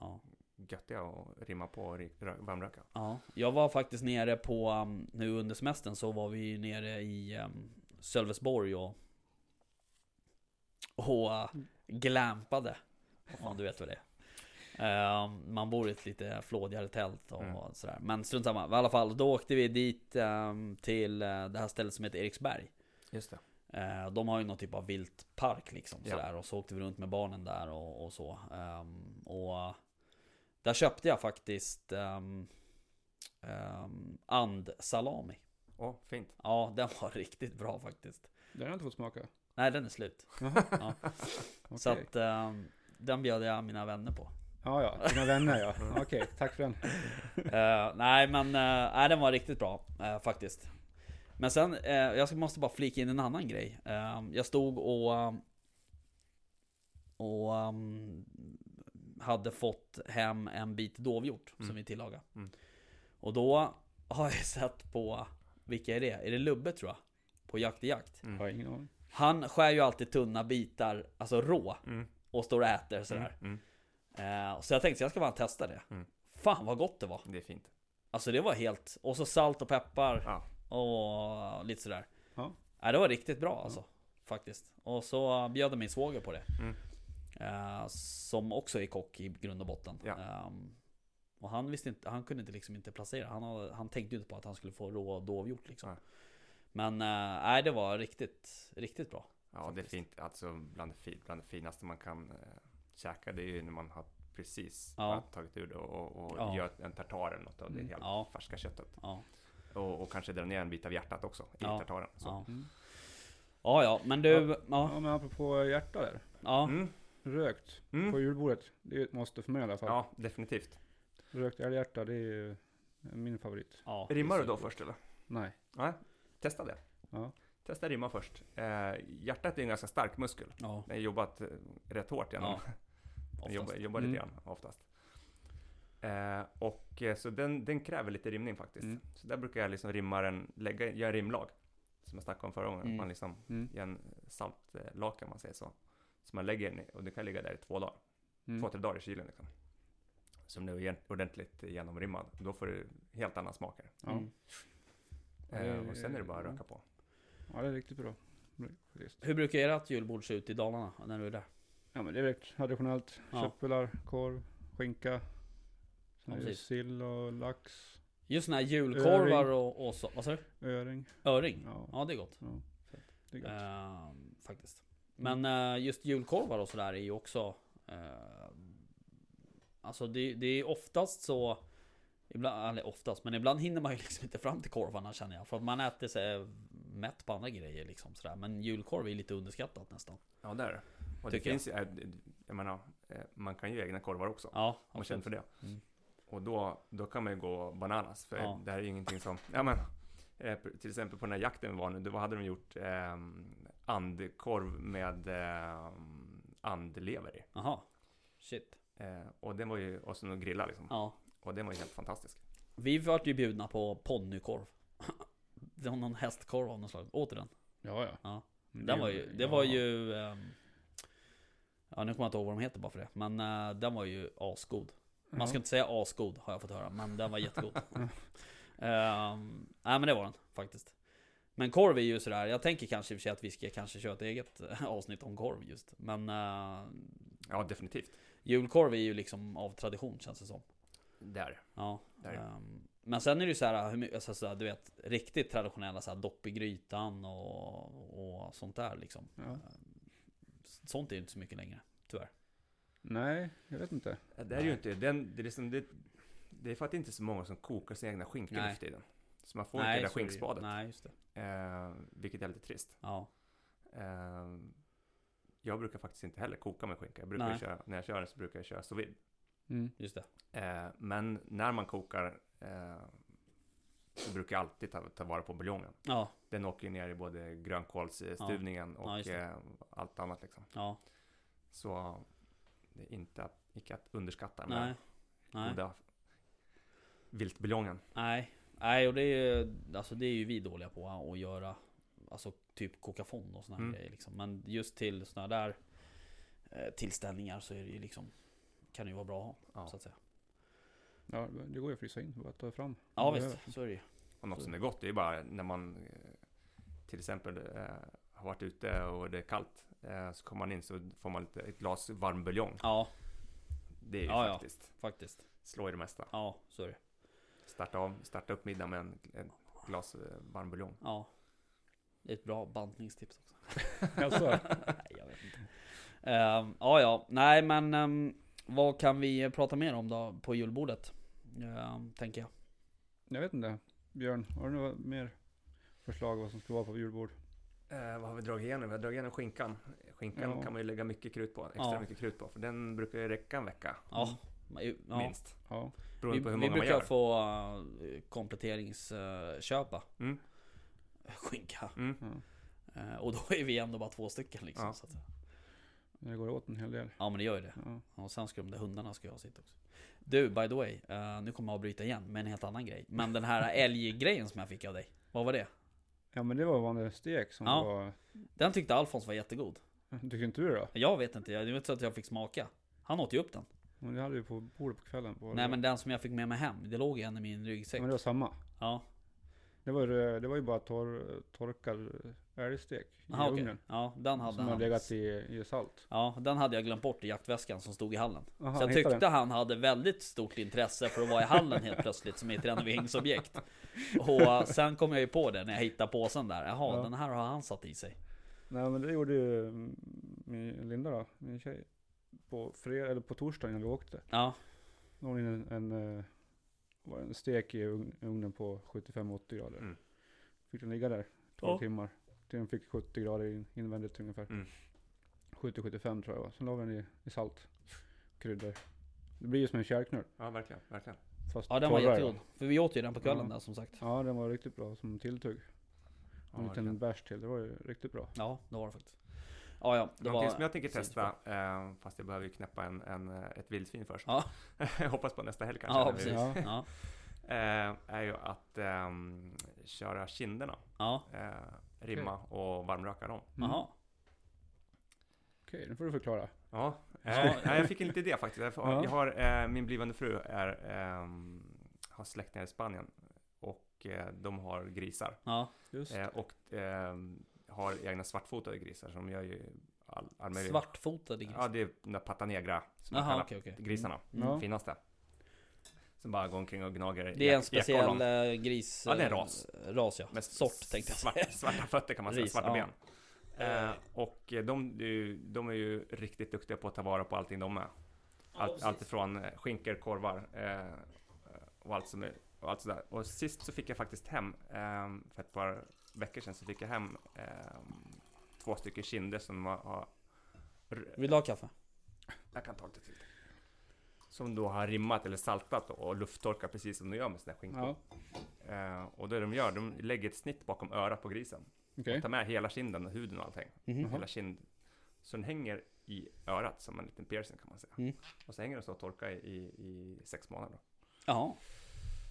Ja, göttiga att rimma på och varmröka. ja. Jag var faktiskt nere på, um, nu under semestern så var vi nere i um, Sölvesborg och Och uh, glampade fan du vet vad det är Ehm, Man bor i ett lite flådigare tält och Mm. sådär Men strunt samma, i alla fall då åkte vi dit ehm, till eh, det här stället som heter Eriksberg Just det. Eh, De har ju någon typ av viltpark liksom Ja. sådär Och så åkte vi runt med barnen där och, och så Ehm, Och Där köpte jag faktiskt um, andsalami Åh, fint. Ja, den var riktigt bra faktiskt Den har jag inte fått smaka. Nej, den är slut ja. okej. Så att ehm, Den bjöd jag mina vänner på Ja, ja. Dina vänner ja. Okej, tack för den. Eh, Nej men, uh, nej, den var riktigt bra eh, faktiskt Men sen, eh, jag måste bara flika in en annan grej Eh, Jag stod och ehm, Och ehm, Hade fått hem en bit dovhjort Mm. som vi tillagade Mm. Och då har jag sett på Vilka är det? Är det Lubbe tror jag? På Jakt i Jakt Mm. Har jag ingen aning. Han skär ju alltid tunna bitar, alltså rå Mm. Och står och äter sådär Mm. Mm. Eh, Så jag tänkte jag ska bara testa det Mm. Fan vad gott det var Det är fint. Alltså det var helt, och så salt och peppar Ja. och lite sådär Ja. Nej det var riktigt bra alltså Faktiskt. Och så bjöd min svåger på det. Mm. Eh, som också är kock i grund och botten. Ja. Ehm, och han visste inte, han kunde inte liksom inte placera. Han, hade, han tänkte ju inte på att han skulle få rå dovhjort liksom. Nej. Men eh, nej, det var riktigt, riktigt bra. Ja, det är Faktiskt. fint. Alltså bland det, bland det finaste man kan eh, käka, det är ju när man har precis Ja. tagit ur det och, och Ja. gör en tartar eller något av det Mm. helt Ja. färska köttet. Ja, Och, och kanske dra ner en bit av hjärtat också i Ja. tartaren. Så. ja. Mm. ja, ja men du, ja, Ja men apropå hjärta där. ja. Mm. Rökt Mm. på julbordet. Det är ett måste för mig i alla fall. Ja, definitivt. Rökt älghjärta, det är ju min favorit. ja Rimmar du då först eller? Nej. Nej, testa det. Ja. Testa rimma först. Eh, hjärtat är en ganska stark muskel. Ja, Den har jobbat eh, rätt hårt genom. Ja, den jobbar, jobbar Mm. lite grann oftast. Eh, och eh, så den, den kräver lite rimning faktiskt. Mm. Så där brukar jag liksom rimma den, lägga, göra rimlag. Som jag snackade om förra gången. Mm. Man liksom Mm. en saltlake om man säger så. Så man lägger den i, och det kan ligga där i två dagar. Mm. Två, tre dagar i kylen liksom. Som nu är ordentligt genomrimmad. Då får du helt annan smak här. Och sen är det bara att röka på. ja, det är riktigt bra. Faktiskt. Hur brukar ert julbord se ut i Dalarna när du är där? Ja men det är rätt traditionellt. Ja. Köttbullar, korv, skinka. Sen Ja, sill och lax, Just såna här julkorvar Öring. och, och så, vad sa du? öring. Öring? Ja, Ja, det är gott. ja. Det är gott. Ehm, faktiskt. Men eh, just julkorvar och sådär är ju också... Uh, alltså det, det är oftast så... Ibland, eller oftast, men ibland hinner man ju liksom inte fram till korvarna känner jag. För att man äter sig mätt på andra grejer liksom sådär. Men julkorv är lite underskattat nästan. Ja, där. Och det Tycker jag. finns ju, eh, jag menar, eh, man kan ju egna korvar också. Ja, Om man känner för det. Mm. Och då, då kan man ju gå bananas. För Ja. det här är ju ingenting som, ja men, eh, till exempel på den här jakten vi var nu, då hade de gjort eh, andkorv med eh, andlever i. Jaha. Shit. Eh, och den var ju, och så grilla liksom. Ja. Och den var ju helt fantastisk. Vi vart ju bjudna på ponnykorv. Det var någon hästkorv av något slag. Åt den? Ja, ja. Ja. Den var ju, det var ju... ehm, ja nu kommer jag inte ihåg vad de heter bara för det. Men eh, den var ju asgod. Man ska inte säga asgod har jag fått höra. Men den var jättegod. Ehm, nej men det var den faktiskt. Men korv är ju sådär. Jag tänker kanske i och för sig att vi ska kanske köra ett eget eh, avsnitt om korv just. Men eh, Ja, definitivt. julkorv är ju liksom av tradition känns det som. Där. Ja. Där. ehm, men sen är det ju så här, alltså, så här, du vet, riktigt traditionella så här, dopp i grytan och, och sånt där liksom. Ja. Sånt är ju inte så mycket längre, tyvärr. Nej, jag vet inte. Ja, Det är ju inte, den, det är liksom, det, det är för att det inte är så många som kokar sina egna skinkor nu Nej. för tiden. Så man får inte det där skinkspadet. Nej, just det. Eh, vilket är lite trist. Ja. Eh, jag brukar faktiskt inte heller koka med skinka. Jag brukar Nej. köra, när jag kör den så brukar jag köra sous vide. Mm. Just det. Eh, men när man kokar eh, så brukar jag alltid ta, ta vara på buljongen. Ja, Den åker ner i både grönkålsstuvningen Ja, och det. eh, allt annat liksom. ja. Så det är inte att, icke att underskatta den Nej. Nej. goda viltbuljongen. Nej. Nej, och det är ju, alltså det är ju vi dåliga på att göra. Alltså typ koka fond och såna här Mm. grejer liksom. Men just till såna där eh, tillställningar så är det ju liksom kan det ju vara bra att ha, Ja. så att säga. Ja, det går ju att frysa in. Bara ta fram. Ja visst, så är det ju. Och något Så- som är gott, det är bara när man eh, till exempel eh, har varit ute och det är kallt. Eh, så kommer man in så får man lite, ett glas varm buljong. Ja, Det är ju Ja, ja. faktiskt, faktiskt. slå i det mesta. Ja, så är det. Starta, av, starta upp middagen med en, ett glas varm buljong. Ja. Det är ett bra bantningstips också. Alltså, Nej, jag vet inte. Ehm, ja, ja. Nej, men ehm, vad kan vi prata mer om då på julbordet? Ehm, tänker jag. jag vet inte. Björn, har du några mer förslag vad som ska vara på julbord? Eh, vad har vi dragit igenom? Vi har dragit igenom skinkan. Skinkan Ja. kan man ju lägga mycket krut på, extra Ja. mycket krut på. För den brukar ju räcka en vecka, Ja, ja. minst. Ja. Beroende Vi, på hur vi många man brukar gör. få uh, kompletteringsköpa Mm, skinka. mm. Eh, och då är vi ändå bara två stycken liksom. Ja. Så att, det går åt en hel del. ja men det gör ju det. Ja. Och sen ska de där hundarna ska ha sitt också. Du, by the way. eh, nu kommer jag avbryta igen med en helt annan grej. Men den här älggrejen som jag fick av dig. Vad var det? ja, men det var vanlig stek som Ja. var... Den tyckte Alfons var jättegod. Tycker inte du det då? Jag vet inte, jag vet inte att jag fick smaka. Han åt ju upp den. Men det hade vi på bordet på kvällen. På Nej men den som jag fick med mig hem, det låg ju en i min ryggsäck. Ja, men det var samma. Ja, Det Det var, det var ju bara torr, torkad älgstek i Aha, okej. ugnen. Ja, den hade Som har han. legat i, i salt. Ja, den hade jag glömt bort i jaktväskan som stod i hallen. Aha, så jag tyckte han hade väldigt stort intresse för att vara i hallen helt plötsligt som ett renoveringsobjekt. Och sen kom jag ju på det när jag hittade påsen där. Jaha, Ja. den här har han satt i sig. Nej men det gjorde ju min Linda då, min tjej. På, fred, eller på torsdagen när vi åkte. Ja, Då var det en, en, en stek i ugn- ugnen på 75-80 grader. Mm. Fick den ligga där 12 Ja. timmar. Till den fick 70 grader in- invändigt ungefär. Mm. 70-75 tror jag var. Sen la vi den i, i salt. Kryddor. Det blir ju som en kärlknöl. Ja, verkligen, verkligen. Fast ja den var jättegod. För vi åt ju den på kvällen Ja. där som sagt. Ja den var riktigt bra som tilltugg. Ja, En liten verkligen. bärs till. Det var ju riktigt bra. Ja, det var det faktiskt. Ja, ja, det Någonting var... som jag tänker testa, eh, fast jag behöver ju knäppa en, en, eh, ett vildsvin först. Ja. jag hoppas på nästa helg kanske. Ja, precis. Ja. Ja, eh, är ju att ehm, köra kinderna. ja, Eh, rimma och varmröka dem. Mm. jaha. Okej, nu får du förklara. Ja, eh, jag fick en liten idé faktiskt. Jag, Ja. jag har, eh, min blivande fru är, ehm, har släktingar i Spanien och eh, de har grisar. Ja, Just. Eh, och ehm, har egna svartfotade grisar som gör ju all, all möjlig... svartfotade gris. Ja, det är den där pata negra som man Jaha, kallar okej, okej. grisarna. Mm. Ja. Finaste. Som bara går omkring och gnager Det är en speciell ekollon. eh, gris... Ja, det är en eh, ras. Ras ja. Med Sort tänkte jag svart. Svarta fötter kan man säga, Ris, svarta ja. ben. Eh, och eh, de, är ju- de är ju riktigt duktiga på att ta vara på allting de är. Allt, allt ifrån skinkor, korvar eh, och allt som är, och allt sådär. Och sist så fick jag faktiskt hem, eh, för ett par veckor sedan så fick jag hem eh, två stycken kinder som har Vill du ha kaffe? jag kan ta lite till. Som då har rimmat eller saltat och lufttorkat precis som de gör med sina skinkor. Ja, Eh, och det de gör, de lägger ett snitt bakom örat på grisen. okej. De tar med hela kinden och huden och allting. Mhm. Hela kind. Så den hänger i örat som en liten piercing kan man säga. Mm. Och så hänger den så och torkar i, i, i sex månader. Jaha.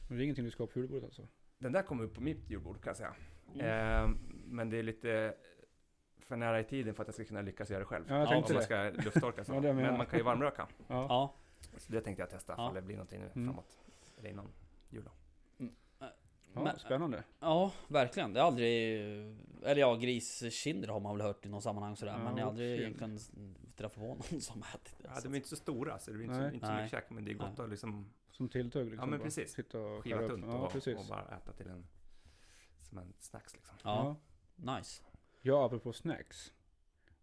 Men det är ingenting du ska ha på julbordet alltså? Den där kommer upp på mitt julbord kan jag säga. Mm. Eh, men det är lite för nära i tiden för att jag ska kunna lyckas göra det själv. Ja, jag Ja, tänkte Om man det. ska lufttorka så. Ja, men man kan ju varmröka. Ja. Ja. Så det tänkte jag testa Ja. ifall det blir någonting nu Mm. framåt. Eller innan jul då. ja Men- spännande. Ja, verkligen. Det är aldrig... Eller ja, griskinder har man väl hört i något sammanhang sådär. Ja, men jag har aldrig egentligen träffat på någon som ätit det. Ja, de är inte så stora så det blir inte, så, Nej. inte så Nej. mycket käk. Men det är gott Nej. att liksom Som tilltugg liksom. Ja, men precis. Sitta och skiva tunt Ja, och, och bara äta till en som en snacks liksom. Ja, nice. Ja, apropå snacks.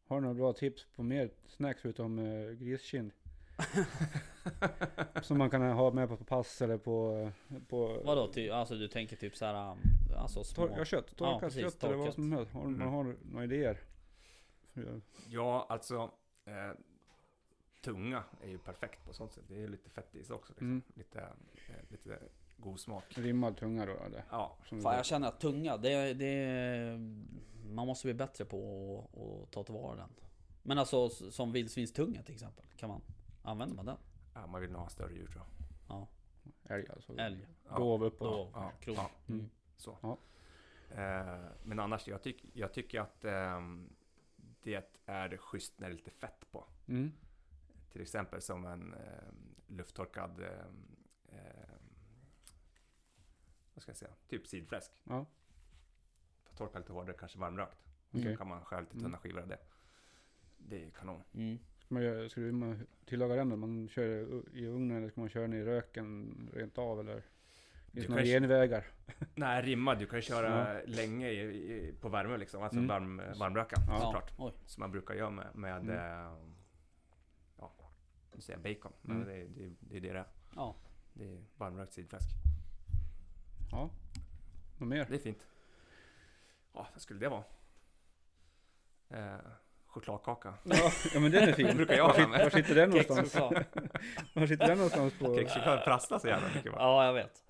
Har du några bra tips på mer snacks förutom uh, griskind? Som man kan ha med på pass eller på... på Vadå? Ty, alltså du tänker typ såhär... um, Alltså små... Torka kött, torkat precis, kött eller vad som helst. Har, Mm. Man har några idéer? Ja, alltså eh, tunga är ju perfekt på sånt sätt. Det är lite fett i sig också. Liksom. Mm. Lite, eh, lite god smak. Rimmad tunga då eller? Ja, Som Fan jag känner att tunga, det, det... Man måste bli bättre på att, att ta tillvara den. Men alltså som vildsvinstunga till exempel. Kan man... Använder man den? ja, man vill nog ha större djur tror jag. Ja. Älg alltså. Älg. Ja, Dov uppåt. Då, ja, krok. ja. Mm. så. Ja. Eh, men annars, jag, tyck, jag tycker att ehm, det är schysst när det är lite fett på. Mm. Till exempel som en eh, lufttorkad ehm, vad ska jag säga, typ sidfläsk. Ja, För torka lite hårdare, kanske varmrökt. okej. Så kan man skära lite tunna Mm. skivor av det. Det är kanon. Mm. Man, göra- ska du tillaga den då? Man kör i ugnen eller ska man köra den i röken rent av eller? Finns det några genvägar? Nej, rimmad. Du kan ju köra länge i, i, på värme liksom. Alltså Mm. varm, varmröka Ja. såklart. Oj. Som man brukar göra med, med Mm. eh, ja, nu säger jag bacon. Men Mm. det, är- det, det är det det är. Ja. Det är varmrökt sidfläsk. Ja. Något mer? Det är fint. Ja, vad skulle det vara? Eh, chokladkaka. Ja, ja men den är fin. Det brukar jag ha med. var sitter den någonstans? Var sitter den någonstans på? Kexchoklad prasslar så jävla mycket va? Ja, jag vet.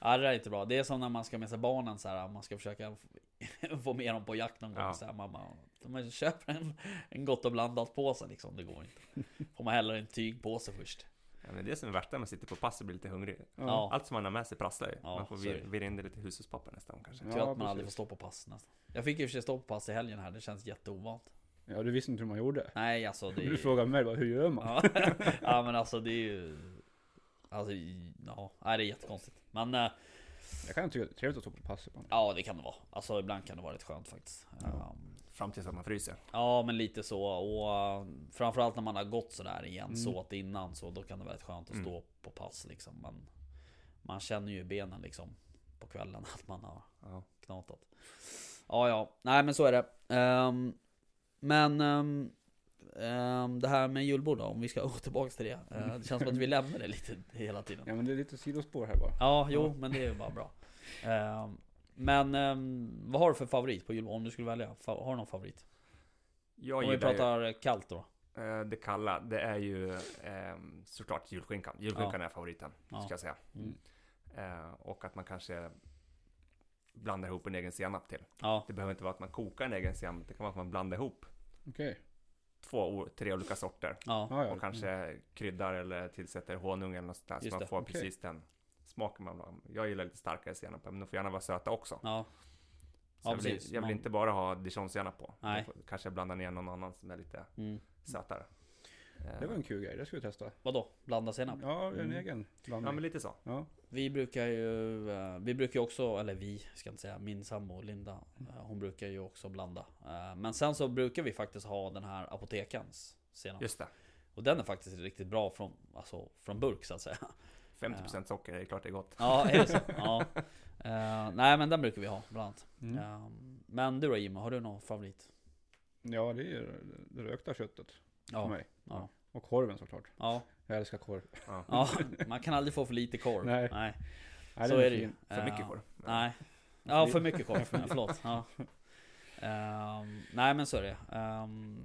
Ja, det där är inte bra. Det är som när man ska med sig barnen så här, man ska försöka få med dem på jakt någon gång. Ja. Så här, mamma, man köper en, en gott och blandat påse liksom, det går inte. Får man hellre en tygpåse först. Ja, men det är som är värsta när man sitter på pass och blir lite hungrig. Ja. Allt som man har med sig prasslar ju. Ja, man får vir, virra in det lite hushållspapper nästa gång kanske. Ja, Tur att man aldrig får precis. stå på pass nästan. Jag fick ju för sig stå på pass i helgen här, det känns jätteovant. Ja, du visste inte hur man gjorde. Nej, alltså det är Du frågade mig bara, hur gör man? Ja. ja men alltså det är ju... Alltså, ja, nej, det är jättekonstigt. Men... eh, Jag kan tycka det är trevligt att stå på pass ibland. Ja det kan det vara. Alltså ibland kan det vara rätt skönt faktiskt. Ja. Ehm, Fram tills att man fryser. Ja men lite så och uh, framförallt när man har gått sådär igen Mm. så att innan så då kan det vara rätt skönt att Mm. stå på pass liksom. Men man känner ju benen liksom på kvällen att man har Ja. knatat. Ja ja, nej men så är det. Ehm, men ehm, ehm, det här med julbord då, om vi ska gå tillbaka till det. Eh, det känns som att vi lämnar det lite hela tiden. Ja men det är lite sidospår här bara. Ja, jo, men det är ju bara bra. Ehm, men ehm, vad har du för favorit på julbord? Om du skulle välja, Fa- har du någon favorit? Jag Om vi gillar ju, pratar kallt då? eh, det kalla, det är ju såklart julskinkan. Julskinkan är favoriten, Ja. ska jag säga. Mm. Eh, och att man kanske blandar ihop en egen senap till. Ja, Det behöver inte vara att man kokar en egen senap, det kan vara att man blandar ihop Okej. två, o- tre olika sorter. ja, Ja, ja. Och kanske kryddar eller tillsätter honung eller något sånt där. Så man får okej. precis den smaken man vill ha. Jag gillar lite starkare senap, men de får gärna vara söta också. ja. Ja, jag vill, jag vill Man- inte bara ha dijonsenap på. Nej. Kanske blanda ner någon annan som är lite Mm. sötare. Det var en kul grej, det ska vi testa. Vadå? Blanda senap? Ja, en Mm. egen Ja, blandning. men lite så. Ja. Vi brukar ju, eh, vi brukar också, eller vi ska inte säga, min sambo Linda, eh, hon brukar ju också blanda. Eh, Men sen så brukar vi faktiskt ha den här apotekens senap. Just det. Och den är faktiskt riktigt bra från, alltså, från burk så att säga. 50% socker, det är klart det är gott. Ja, är det så? Ja. Eh, nej men den brukar vi ha bland annat. Mm. Eh, men du då Jimmy, har du någon favorit? ja, det är ju det rökta köttet för Ja, mig. Ja, Och korven såklart. ja, Jag älskar korv. Ja. ja. Man kan aldrig få för lite korv. Nej. nej. Nej, Så den är det ju. För mycket Eh, korv. Nej. Ja, för mycket korv. Förlåt. Ja. Ehm, nej men så är det. Ehm,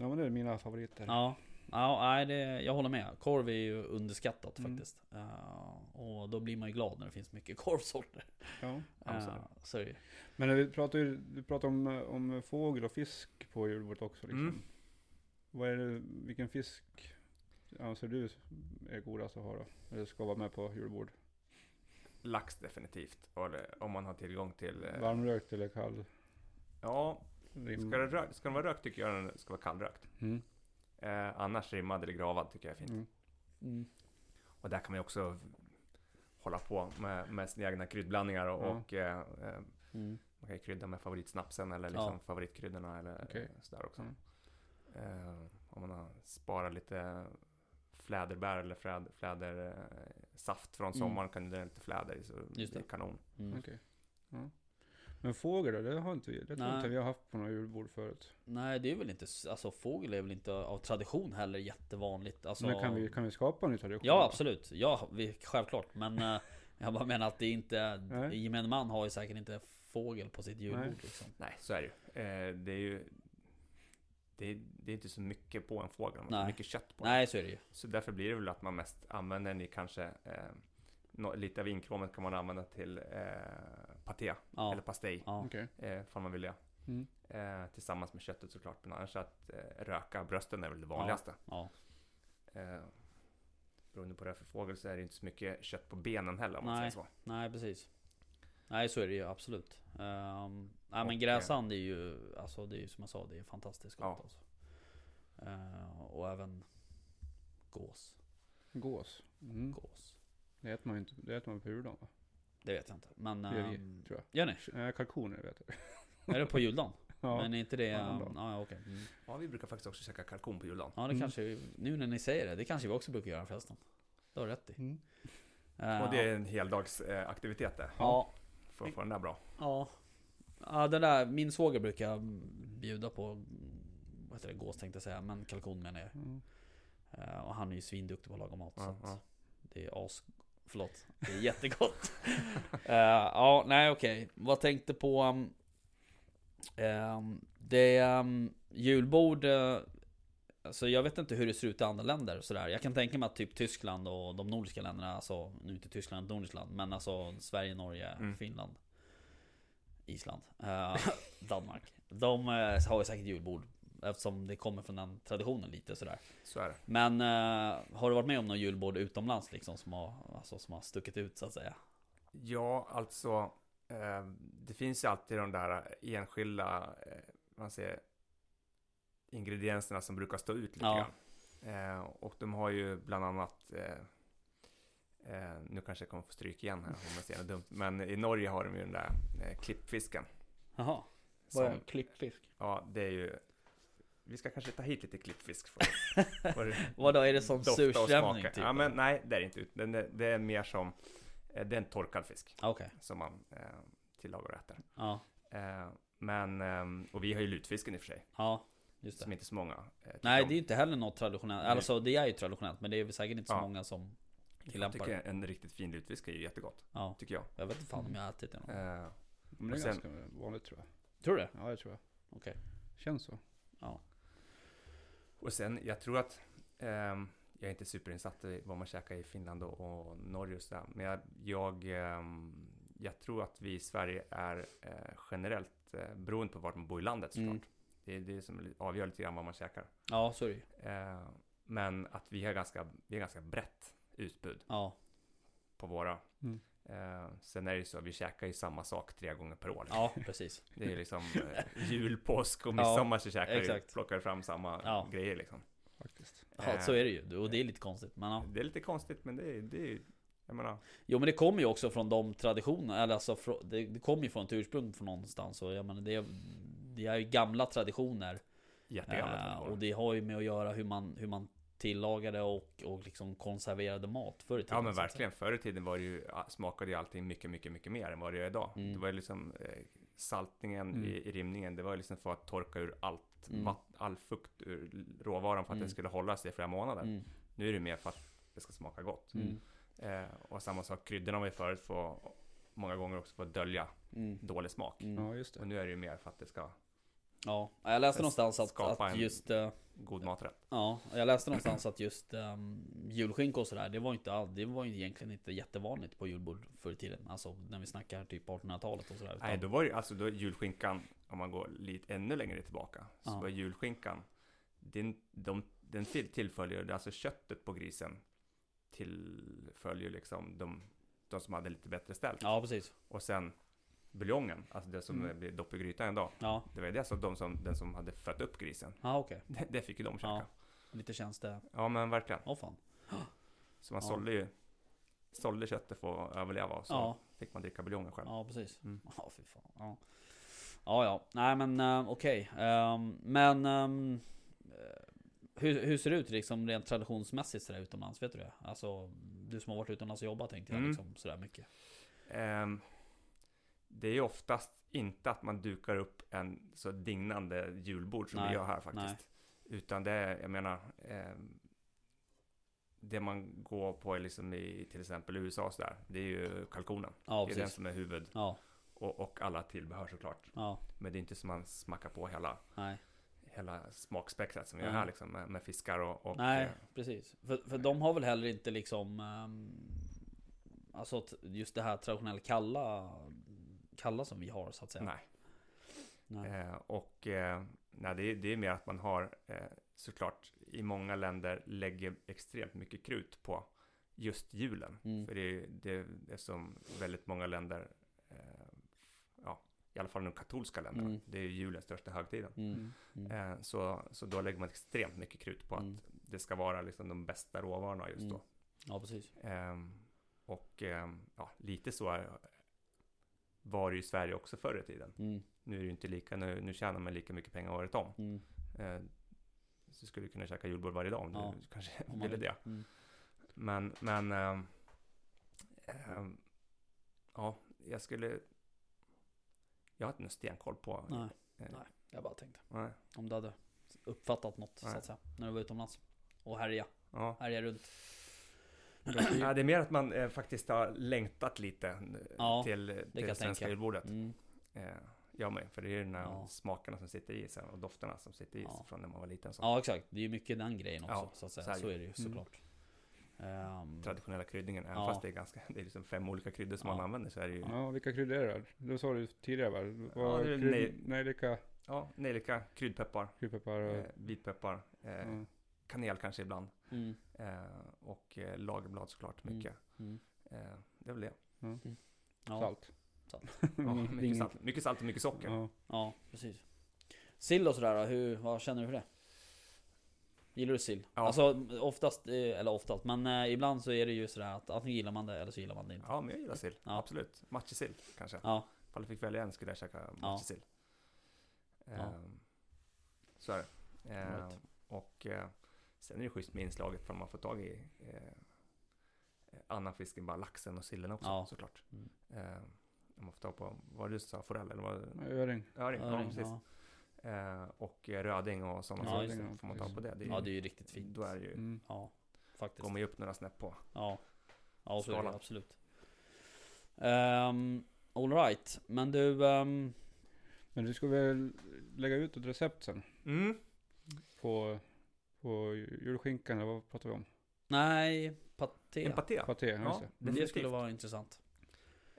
Ja, men det är mina favoriter. ja. Ja, nej, det, jag håller med. Korv är ju underskattat Mm. faktiskt. Eh, och då blir man ju glad när det finns mycket korvsorter. Ja. Absolut. Uh, så är det. Men vi pratar ju du pratar om, om fågel och fisk på julbordet också. Liksom. Mm. Vad är det, vilken fisk anser du är godast att ha då? Eller ska vara med på julbord? Lax definitivt. Om man har tillgång till... eh, Varmrökt eller kall? Ja, Rim? ska, det ska den vara rökt tycker jag den ska vara kallrökt. Mm. Eh, annars rimmad eller gravad tycker jag är fint. Mm. Mm. Och där kan man ju också hålla på med, med sina egna kryddblandningar och, Ja. och eh, eh, Mm. man kan ju krydda med favoritsnapsen eller liksom Ja. favoritkryddorna eller eh, sådär också. Mm. Eh, om man har sparat lite fläderbär eller fläd, flädersaft eh, saft från Mm. sommaren kan du dra lite fläder i så Just det är det. kanon. Mm. Okej. Ja. Men fågel då? Det har inte vi. Det tror inte vi har haft på några julbord förut. Nej det är väl inte, alltså fågel är väl inte av tradition heller jättevanligt. Alltså, Men kan vi, kan vi skapa en ny tradition? Ja då? absolut, ja vi, självklart. Men eh, jag bara menar att det är inte, gemene man har ju säkert inte fågel på sitt julbord Nej. liksom. Nej, så är det ju. Eh, det är ju det är, det är inte så mycket på en fågel, man har Nej. mycket kött på den. Nej så är det ju. Så därför blir det väl att man mest använder den i kanske eh, lite av inkråmet kan man använda till eh, paté Ja. eller pastej, Ja. Okej. eh, man vill det. Mm. Eh, tillsammans med köttet såklart, men annars att eh, röka brösten är väl det vanligaste. ja. Eh, beroende på det för fågel så är det inte så mycket kött på benen heller om man Nej. säger så. Nej precis. Nej så är det ju absolut. Um, nej men Och, gräsand är ju, alltså det är ju som jag sa, det är fantastiskt gott Ja. alltså. Eh, och även gås. Gås. Mm. Gås. Det äter man ju inte. Det äter man på juldagen va? Det vet jag inte. Men... Det gör vi, ehm, tror Gör ni? Äh, kalkoner vet jag. Är det på juldagen? Ja. Men är inte det... annan Ja, ja okej. Mm. Ja, vi brukar faktiskt också käka kalkon på juldagen. Ja det Mm. kanske, vi- nu när ni säger det, det kanske vi också brukar göra förresten. Det har rätt i. Mm. Eh, Och det är en heldags eh, aktivitet det, Ja, för att få den där bra. ja. Ja den där, min svåger brukar bjuda på, mm, vad heter det, gås tänkte jag säga, men kalkon menar jag. Mm. Eh, Och han är ju svinduktig på att laga mat. så att ja. Det är as... Förlåt. Det är jättegott. Eh, ja, nej okej. Vad tänkte på... Um, ehm, det um, julbord... eh, alltså jag vet inte hur det ser ut i andra länder sådär. Jag kan tänka mig att typ Tyskland och de nordiska länderna, alltså nu inte Tyskland och Nordisland, men alltså Sverige, Norge, Mm. Finland, Island, eh, Danmark. De eh, har ju säkert julbord. Eftersom det kommer från den traditionen lite sådär. Så är det. Men eh, har du varit med om någon julbord utomlands liksom som har, alltså, som har stuckit ut så att säga? Ja, alltså eh, det finns ju alltid de där enskilda eh, man säger, ingredienserna som brukar stå ut lite Ja. grann. Eh, och de har ju bland annat eh, Eh, nu kanske jag kommer få stryk igen här om jag säger något dumt. Men i Norge har de ju den där eh, klippfisken. Jaha. Vad är en klippfisk? ja, det är ju... Vi ska kanske ta hit lite klippfisk. För, för Vadå, är det som surströmming typ? Ja, men nej, det är det inte. Den är, det är mer som... eh, Det är en torkad fisk Ah, Okej, som man eh, tillagar och äter. ja. Eh, men, ehm, och vi har ju lutfisken i och för sig, Ja, just det. som inte så många eh, tycker Nej, om. det är ju inte heller något traditionellt. Alltså det är ju traditionellt, men det är säkert inte så Ja. många som Jag tillämpar tycker en riktigt fin lutfisk är ju jättegott, Ja, tycker jag. jag vet inte fan om jag har ätit det någon. Eh, Men det är sen- ganska vanligt tror jag. Tror du det? Ja, det tror jag. Okej. Känns så. Ja. och sen, jag tror att... ehm, jag är inte superinsatt i vad man käkar i Finland och, och Norge och sådär. Men jag, jag, ehm, jag tror att vi i Sverige är eh, generellt, eh, beroende på vart man bor i landet såklart. Mm. Det är det som avgör lite grann vad man käkar. Ja, så är det. Eh, men att vi har ganska, vi har ganska brett utbud Ja, på våra. Mm. Eh, sen är det ju så, vi käkar ju samma sak tre gånger per år. ja precis. Det är ju liksom eh, jul, påsk och Ja, midsommar så käkar vi, exakt. plockar fram samma Ja. grejer liksom. Faktiskt. Ja, Eh, så är det ju. Och det är lite konstigt. Men ja. Det är lite konstigt men det är, det är jag menar, Jo men det kommer ju också från de traditionerna, eller alltså det, det kommer ju från ett ursprung från någonstans och jag menar det, är- det är ju gamla traditioner jättegammalt. eh, uh, Och det har ju med att göra hur man, hur man tillagade och, och liksom konserverade mat förr i tiden Ja men verkligen, förr i tiden var det ju, smakade ju allting mycket, mycket, mycket mer än vad det gör idag. Mm. Det var ju liksom eh, saltningen Mm. i, i rimningen, det var ju liksom för att torka ur allt, Mm. vatt, all fukt ur råvaran för att Mm. den skulle hålla sig i flera månader. Mm, Nu är det mer för att det ska smaka gott. mm, Eh, och samma sak, kryddorna var ju förut för många gånger också för att dölja mm, dålig smak. mm. Ja, just Och det. nu är det ju mer för att det ska Ja, jag läste någonstans att, att just eh, god maträtt. Ja, jag läste någonstans att just um, julskinka och sådär, det var inte all, det var egentligen inte jättevanligt på julbord förr i tiden. Alltså när vi snackar typ 1800-talet och sådär. Nej, utan- då var ju alltså då julskinkan, om man går lite ännu längre tillbaka, så Ja. var julskinkan, den, de, den till, tillföljer, alltså köttet på grisen tillföljer liksom de, de som hade lite bättre ställt. Ja, precis. Och sen buljongen, alltså det som Mm. blir dopp i grytan en dag, Ja, det var ju det som de som, den som hade fött upp grisen, ja okej. det, det fick ju de käka. Ja. Ja, Lite tjänste... men verkligen. Åh fan. Så man Ja. sålde ju, sålde köttet för att överleva och så Ja, fick man dricka buljongen själv. ja precis. Mm. Ja, fy fan. Ja, ja. ja. Nej men uh, okej. Ehm, men... ehm, eh, hur, hur ser det ut liksom rent traditionsmässigt sådär utomlands? Vet du det? Alltså, du som har varit utomlands och jobbat tänkte jag Mm. liksom sådär mycket. Ehm, det är oftast inte att man dukar upp en så dignande julbord som Nej, vi gör här faktiskt. Utan det är, jag menar, ehm, det man går på är liksom i till exempel USA och sådär, det är ju kalkonen. Ja, det är den som är huvud Ja, och, och alla tillbehör såklart. ja, Men det är inte som man smackar på hela, nej. hela smakspektrat som vi gör Nej. här liksom med, med fiskar och, och Nej, eh, precis. För, för de har väl heller inte liksom ehm, Alltså just det här traditionella kalla Kalla som vi har så att säga. nej. Nej. Eh, och eh, nej, det, är, det är mer att man har eh, såklart i många länder lägger extremt mycket krut på just julen. Mm. För det är, det är som väldigt många länder, eh, ja, i alla fall de katolska länderna, Mm. det är ju julens största högtiden. Mm. Mm. Eh, så, så då lägger man extremt mycket krut på Mm. att det ska vara liksom de bästa råvarorna just då. Mm. Ja, precis. Ehm, och ehm, ja, lite så är, var det ju i Sverige också förr i tiden. Mm. Nu är det ju inte lika, nu, nu tjänar man lika mycket pengar året om. Mm. Eh, så skulle du kunna käka julbord varje dag om Ja, du kanske Om ville vill. det. Mm. Men, men ehm, ehm, ja, jag skulle... Jag har inte någon stenkoll på... Nej, eh, nej. Jag bara tänkte. nej. Om du hade uppfattat något så Nej. att säga. När du var utomlands. Och härja. Ja. Härja runt. Ja, det är mer att man eh, faktiskt har längtat lite Ja, till, till svenska julbordet. Mm. Eh, jag med, för det är ju de här Ja. smakerna som sitter i sen och dofterna som sitter i Ja. från när man var liten. Så. Ja, exakt. Det är ju mycket den grejen också. Ja, så att säga. så är det Så ju. är det ju såklart. Ehm, Traditionella kryddningen, även Ja. fast det är ganska, det är liksom fem olika kryddor som Ja. man använder så är det ju Ja, vilka kryddor är det? Det sa du tidigare va? Ja, det är krydd- nej- Nejlika, ja, nejlika, kryddpeppar, kryddpeppar och... eh, vitpeppar, eh, ja. Kanel kanske ibland mm, eh, och eh, lagerblad såklart Mm. mycket. mm. Eh, det är väl det. Ja, Salt. Salt. Ja, mycket, salt, mycket salt och mycket socker. Ja. ja, precis. Sill och sådär då, hur, vad känner du för det? Gillar du sill? Ja. Alltså oftast, eller oftast, men eh, ibland så är det ju sådär att antingen gillar man det eller så gillar man det inte. Ja, men jag gillar sill. Ja. Absolut. Matjessill kanske. Ja, Ifall jag fick välja en skulle jag käka matjessill. Ja. Ehm, Så är det. Ehm. Och eh, sen är det schysst med inslaget för man får tag i eh, annan fisk än bara laxen och sillen också Ja. såklart. Mm. Ehm, Om man får tag på, vad du sa, forell eller vad? Öring. Öring, ja, precis. ja. Ehm, Och eh, röding och sådana Ja, saker. får man tag på det. det är, ja, det är ju riktigt fint. Då är det ju, Mm. Ja, faktiskt. går man ju upp några snäpp på. Ja, ja så är det absolut. Um, Alright, men du... ehm, Men du ska väl lägga ut ett recept sen? Mm. På, på julskinkan, eller vad pratar vi om? nej, paté. En paté. Paté, ja, Ja, det. det skulle vara intressant.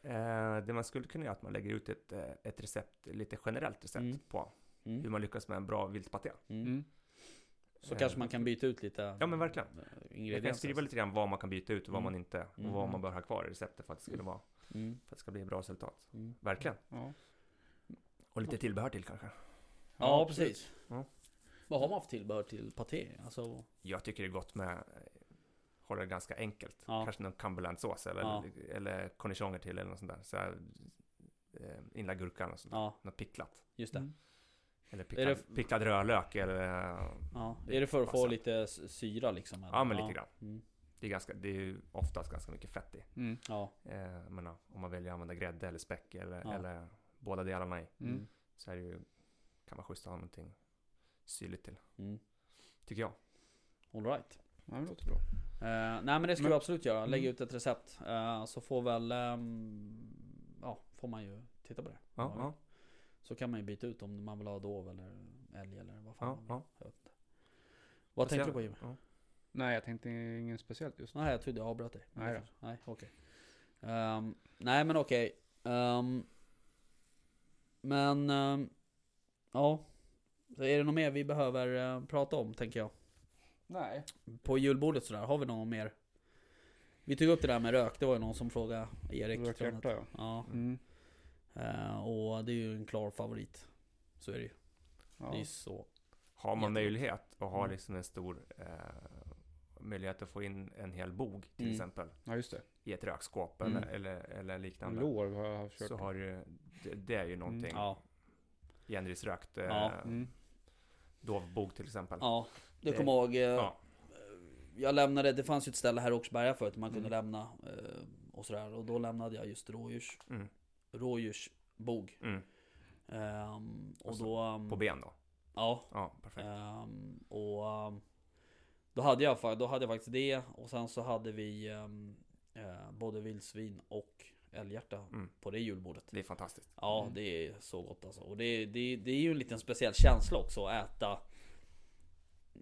Eh, det man skulle kunna göra är att man lägger ut ett, eh, ett recept, lite generellt recept Mm. på hur Mm. man lyckas med en bra viltpaté. Mm. Mm. Så Eh, kanske man kan byta ut lite Ja, men verkligen. eh, Jag kan skriva lite grann vad man kan byta ut och vad Mm. man inte, och Mm. vad man bör ha kvar i receptet för att det skulle vara, Mm. för att det ska bli ett bra resultat. Mm. Verkligen. Ja. Och lite tillbehör till kanske. Ja, absolut. precis. Ja. Vad har man för tillbehör till paté? Alltså, Jag tycker det är gott med, eh, hålla det ganska enkelt. Ja. Kanske någon cumberlandsås eller, Ja. eller cornichoner till eller något sånt där. Så här, eh, inlagd gurka och sånt ja, Något picklat. just det. Mm. Eller picklad, det- picklad rörlök eller... eh, Ja. Det Är det för att få lite syra liksom? eller? Ja, men lite grann. Mm. Det är, ganska, det är ju oftast ganska mycket fett i. Mm. Ja. Eh, men ja, om man väljer att använda grädde eller späck eller, Ja. eller båda delarna i. Mm. Så är det ju, kan vara schysst ha någonting syrligt till. Mm. Tycker jag. All right. Ja, det låter bra. Eh, nej men det ska Men- vi absolut göra. Lägga Mm. ut ett recept. Eh, så får väl... ehm, ja, får man ju titta på det. Ja, ja, Så kan man ju byta ut om man vill ha dov eller älg eller vad fan ja, man vill. ja. Jag vet inte. Vad tänkte du på Jimmy? Ja. Nej, jag tänkte ingen speciellt just. Nej jag trodde jag avbröt dig. Nej då. Nej okej. Ehm, nej men okej. Ehm, men... ehm, ja. Så är det något mer vi behöver eh, prata om tänker jag? Nej. På julbordet sådär, har vi något mer? Vi tog upp det där med rök, det var ju någon som frågade Erik. Rökt tror jag hjärta, ja. Ja, Mm. eh, och det är ju en klar favorit. Så är det ju. Det är ja. så. Har man möjlighet och har Mm. liksom en stor eh, möjlighet att få in en hel bog till Mm. exempel ja, just det. i ett rökskåp Mm. eller, eller, eller liknande. Lår har jag kört. Så har du, det, det är ju någonting. Ja, Genrisrökt eh, Ja. Mm. Dovbog till exempel. ja. Du kommer ihåg. Eh, Ja. Jag lämnade, det fanns ju ett ställe här i Åkersberga förut man kunde Mm. lämna. Eh, och sådär. Och då lämnade jag just rådjurs, Mm. rådjursbog. Mm. Ehm, och Alltså, då... ehm, På ben då? Ja, Ja, perfekt. Ehm, och då hade, jag, då hade jag faktiskt det och sen så hade vi eh, både vildsvin och älghjärta Mm. på det julbordet. Det är fantastiskt. Ja, Mm. det är så gott alltså. Och det, det, det är ju en liten speciell känsla också att äta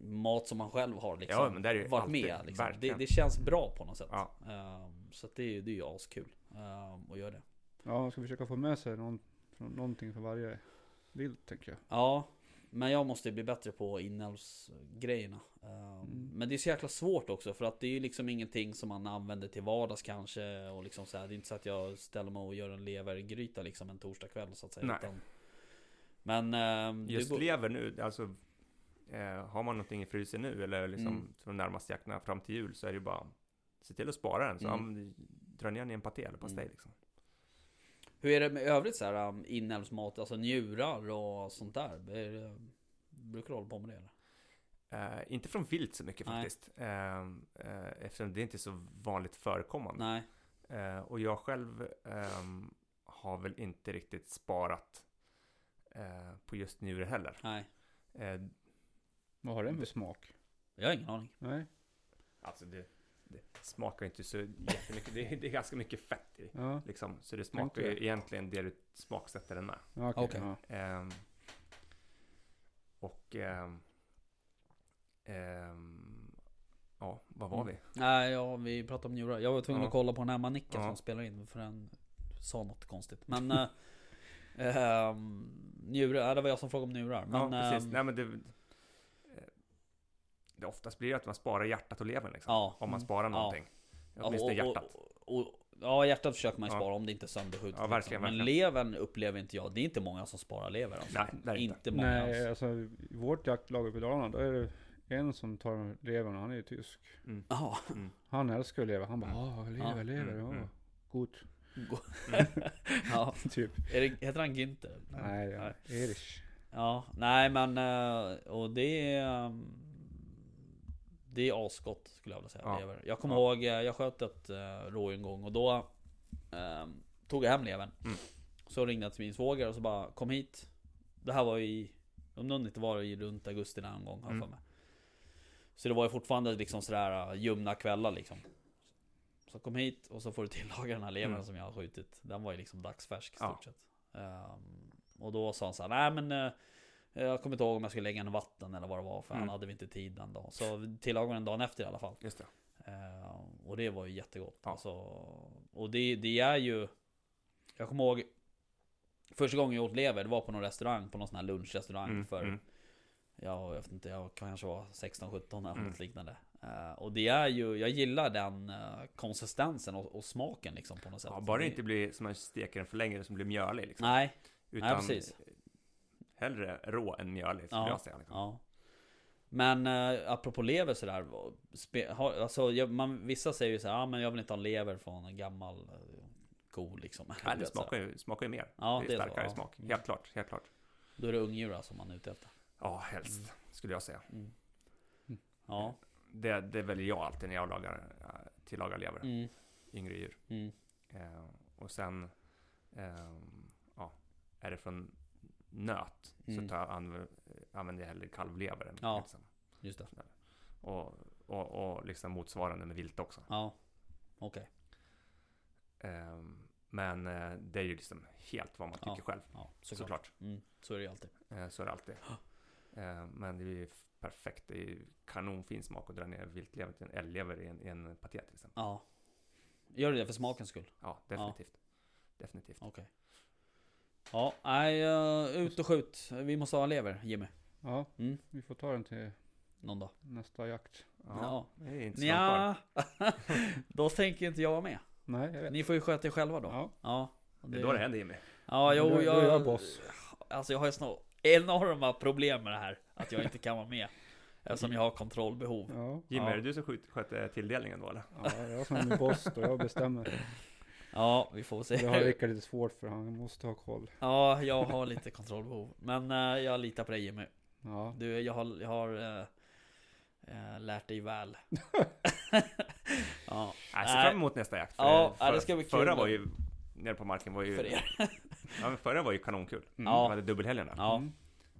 mat som man själv har liksom Ja, men det är ju varit alltid, med. Liksom. Det, det känns bra på något sätt. Ja. Ehm, så att det, är- det är ju askul um, att göra det. Ja, man ska försöka få med sig någon, från- någonting för varje vilt, tänker jag. Ja, men jag måste bli bättre på inälvsgrejerna. Um, Mm. Men det är så jäkla svårt också för att det är ju liksom ingenting som man använder till vardags kanske. Och liksom så här, det är inte så att jag ställer mig och gör en levergryta liksom en torsdagkväll så att säga. Nej. Utan, men... ehm, det Just lever nu, alltså eh, har man någonting i frysen nu eller liksom Mm. de närmaste jakterna fram till jul så är det ju bara se till att spara den. Så Mm. dra ner den i en paté eller pastej Mm. liksom. Hur är det med övrigt så här um, inälvsmat, alltså njurar och sånt där? Är det, brukar du hålla på med det eller? Eh, inte från vilt så mycket Nej. faktiskt. Eh, eh, eftersom det inte är så vanligt förekommande. Nej. Eh, och jag själv ehm, har väl inte riktigt sparat på just njure heller. Nej. Vad har den för smak? Jag har ingen aning. Nej? alltså det, det smakar inte så jättemycket. det, är, det är ganska mycket fett i. Ja, Liksom. Så det smakar ju egentligen det du smaksätter den med. Okej. Ja. Ehm, och ehm, ehm, ja, vad var Mm. vi? Nej, ja, vi pratade om njurar. Jag var tvungen Ja. att kolla på den här manicken Ja. som spelar in för den sa något konstigt. Men ähm, njurar, det var jag som frågade om njurar. Men, ja, precis. Nej, men det, det oftast blir det att man sparar hjärtat och levern liksom. ja. Om man Mm. sparar Ja. någonting. Ja, Åtminstone och- hjärtat. Och, och, ja, hjärtat försöker man ju Ja. spara om det inte är sönderskjutet. Ja, verkligen, Men verkligen. levern upplever inte jag. Det är inte många som sparar lever alltså. Nej, det är inte. inte många Nej, alls. alltså i vårt jaktlag uppe i Dalarna, då är det en som tar levern, han är ju tysk. Mm. Mm. Han älskar att leva. Han bara, ah, lever, Ja. lever, Mm, ja. mm. God. ja. typ. Är det, heter han Günther? Nej, ja. Erich. Ja, nej men eh, och det är ehm, Det är asgott skulle jag vilja säga, Ja. lever. Jag kommer Ja. ihåg, eh, jag sköt ett uh, rådjur en gång och då ehm, Tog jag hem levern Mm. Så ringde jag till min svåger och så bara Kom hit Det här var i Om någon inte var i runt augusti någon gång har jag Mm. för mig Så det var ju fortfarande liksom sådär uh, ljumna kvällar liksom Så kom hit och så får du tillaga den här levern Mm. som jag har skjutit Den var ju liksom dagsfärsk i Ja. stort sett Ehm, Och då sa han så här, nej men eh, Jag kommer inte ihåg om jag skulle lägga den i vatten eller vad det var för Mm. han hade vi inte tid den dagen Så tillagade den dagen efter i alla fall Just det. Ehm, Och det var ju jättegott Ja. alltså, Och det, det är ju Jag kommer ihåg Första gången jag åt lever, det var på någon restaurang, på någon sån här lunchrestaurang Mm, för mm. Jag vet inte, jag kanske var 16-17 eller Mm. något liknande Eh, Och det är ju, jag gillar den eh, konsistensen och, och smaken liksom på något sätt Ja, bara det inte blir som man steker den för länge, som blir mjölig liksom. Nej, Utan nej, precis. Hellre rå än mjölig, skulle Ja. jag säga. Liksom. Ja. Men eh, apropå lever sådär. Spe, har, alltså, jag, man, vissa säger ju såhär, ja men jag vill inte ha lever från en gammal eh, ko liksom. Du det smakar ju, smakar ju mer. Ja, det är så, starkare ja. smak. Mm. Helt klart, helt klart. Då är det ungdjur alltså man är ute efter. Ja, helst, skulle jag säga. Mm. Mm. Ja. Det, det väljer jag alltid när jag lagar, äh, tillagar lever. Mm. Yngre djur. Mm. Eh, och sen, ehm, ja, är det från nöt Mm. så tar jag, anv- använder jag hellre kalvlever. Ja. Liksom. Just det. Och, och, och liksom motsvarande med vilt också. Ja. Okej. Ehm, men eh, det är ju liksom helt vad man tycker Ja. själv. Ja, såklart. Såklart. Mm. Så är det ju alltid. Eh, så är det alltid. Eh, men det är ju perfekt. Det är ju kanonfin smak att dra ner viltlever till en älglever i en, i en paté till exempel. Ja. Gör du det för smakens skull? Ja, definitivt. Definitivt. Okej. Ja, nej, uh, ut och skjut. Vi måste ha lever, Jimmy. Ja, Mm. vi får ta den till Någon dag. nästa jakt. Ja, Ja. det är inte. Ja. då tänker inte jag med. Nej, jag vet. Ni får ju sköta er själva då. Ja, Ja. Det är då det händer Jimmy. Ja, jo, Då- då jag... är jag boss. Alltså jag har ju såna enorma problem med det här. Att jag inte kan vara med. Eftersom jag har kontrollbehov. ja. Jimmy, Ja. är det du som sköter tilldelningen då eller? ja jag är som är boss och jag bestämmer. Ja, vi får se. Det har Rickard lite svårt för han måste ha koll. Ja, jag har lite kontrollbehov. Men eh, jag litar på dig Jimmy. Ja, Du, jag har, jag har eh, eh, lärt dig väl. ja, Jag ser fram emot nästa jakt. Ja, ja, det ska bli kul. Förra var ju, nere på marken var ju, för er. ja, men förra var ju kanonkul. Mm. Ja. Vi hade dubbelhelgen där. Ja. Mm.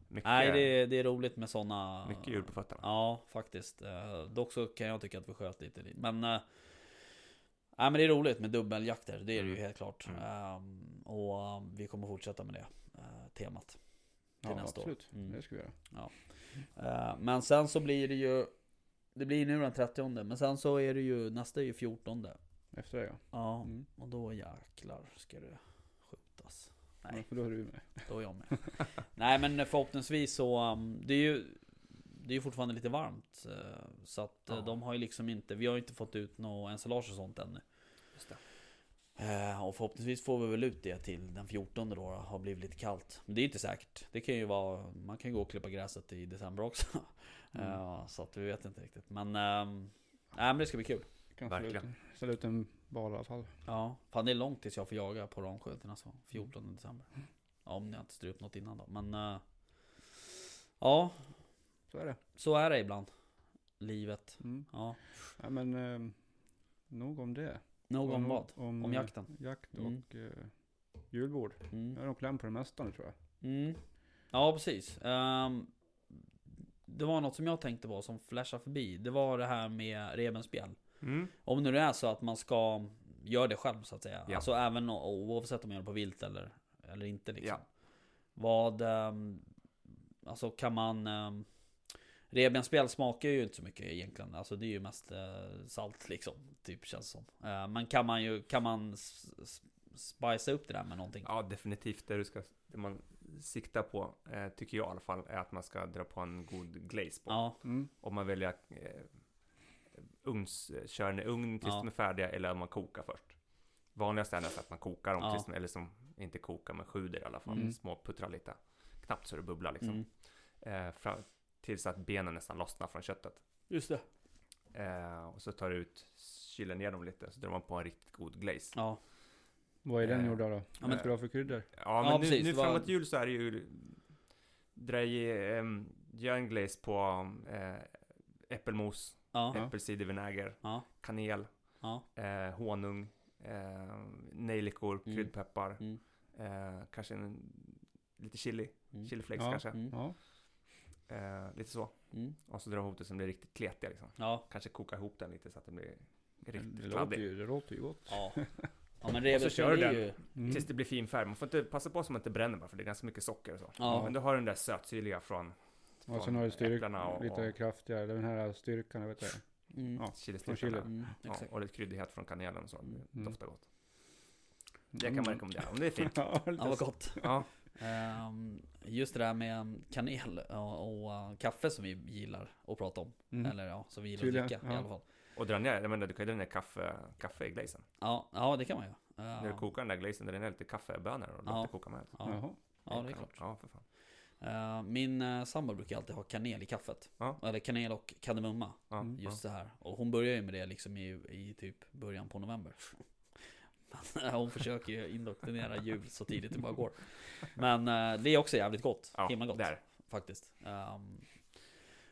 Mycket, Nej, det, det är roligt med sådana... mycket djur på fötterna. Ja, faktiskt. Eh, dock så kan jag tycka att vi sköt lite. Men... Eh, nej, men det är roligt med dubbeljakter. Det är det ju Mm. helt klart. Mm. Ehm, och eh, vi kommer fortsätta med det eh, temat. Till Ja, nästa absolut. år. Mm. Det ska vi göra. Eh, men sen så blir det ju... Det blir nu den 30 Men sen så är det ju... Nästa är ju 14 Efter det ja. Ja, Mm. och då jäklar ska det skjutas. ja. Nej, För då är du med. då är jag med. Nej men förhoppningsvis så, um, det är ju Det är ju fortfarande lite varmt. eh, Så att eh, Ja. de har ju liksom inte, vi har ju inte fått ut något ensilage och sånt ännu. Just det. Eh, Och förhoppningsvis får vi väl ut det till den 14 då, har blivit lite kallt. Men det är inte säkert. Det kan ju vara, man kan ju gå och klippa gräset i december också. Mm. Så att vi vet inte riktigt. Men, nej men det ska bli kul. Kan ställa ut, Verkligen. en- ställa ut en bal i alla fall. Ja, fan det är långt tills jag får jaga på Ramsjöten alltså. 14 december. Ja, om jag inte styr upp något innan då. Men eh, ja, Så är det. så är det ibland. Livet. Mm. Ja, Ja, men eh, nog om det. nog om nog vad? Om, Om eh, jakten. Jakt Mm. och eh, julbord. Mm. Jag är nog kläm på det mesta nu tror jag. Mm. Ja, precis. Ehm, det var något som jag tänkte på som flashade förbi. Det var det här med revbensspjäll. Mm. Om nu det är så att man ska göra det själv så att säga. Ja. Alltså även oavsett om man gör det på vilt eller, eller inte liksom. Ja. Vad, ehm, alltså kan man... Um, Revbensspjäll smakar ju inte så mycket egentligen. Alltså det är ju mest eh, salt liksom. Typ känns som. Eh, men kan man ju, kan man spicea upp det där med någonting? Ja, definitivt. Det, du ska, det man siktar på, eh, tycker jag i alla fall, är att man ska dra på en god glaze på. Ja, Mm. Om man väljer eh, ugns, kör den i ugn tills Ja. de är färdiga eller om man kokar först. Vanligast är nästan att man kokar dem Ja. tills eller som inte kokar men sjuder i alla fall. Mm. Små puttrar lite. Knappt så det bubblar liksom. mm, Eh, tills att benen nästan lossnar från köttet. Just det. Eh, och så tar du ut, kyler ner dem lite, så drar man på en riktigt god glaze. Ja. Vad är den Eh, gjord av då? Ja, men- Bra för kryddor? Ja, men Ja, nu, precis, nu var- framåt jul så är det ju dra i, um, gör en glaze på eh, äppelmos, Ja. Äppelcidervinäger, Ja. kanel, Ja. eh, honung, eh, nejlikor, Mm. kryddpeppar, Mm. eh, kanske en, lite chili, Mm. chiliflakes Ja. kanske, Mm. Eh, lite så. Mm. Och så dra ihop det så det blir riktigt kletiga liksom. Ja. Kanske koka ihop den lite så att det blir Det riktigt låter, kladdig. ju, det låter ju gott. Ja. Ja men Och så revbensspjäll kör du den. ju... Mm. Tills det blir fin färg. Man får inte passa på så man inte bränner bara för det är ganska mycket socker och så. Ja. Men du har den där sötsyrliga från, Och sen från har du styrk, äpplena och, lite och kraftigare, den här styrkan, jag vet inte. Mm. Ja. chilistyrkan. chili. Mm. Ja, och lite kryddighet från kanelen och så. Mm. Det doftar gott. Det Mm. kan man rekommendera om det är fint. ja, Ja vad gott. Ja, just det där med kanel och, och uh, kaffe som vi gillar att prata om. Mm. Eller ja, som vi gillar Tydligen, att dricka i ja. alla fall. och dra ner, jag menar du kan ju dra ner kaffe, kaffe i glazen. Ja, ja det kan man ju. När du Uh, kokar den där glazen, där är lite kaffebönor och Ja. låter koka med. ja, Jaha. ja, det är klart. Ja, för fan. Uh, min uh, sambo brukar alltid ha kanel i kaffet. Ja. Eller kanel och kardemumma. Ja. Just det här. Och hon börjar ju med det liksom i, i typ början på november. Men, hon försöker ju indoktrinera jul så tidigt det bara går. Men uh, det är också jävligt gott. ja. Himla gott. Där. faktiskt. Um,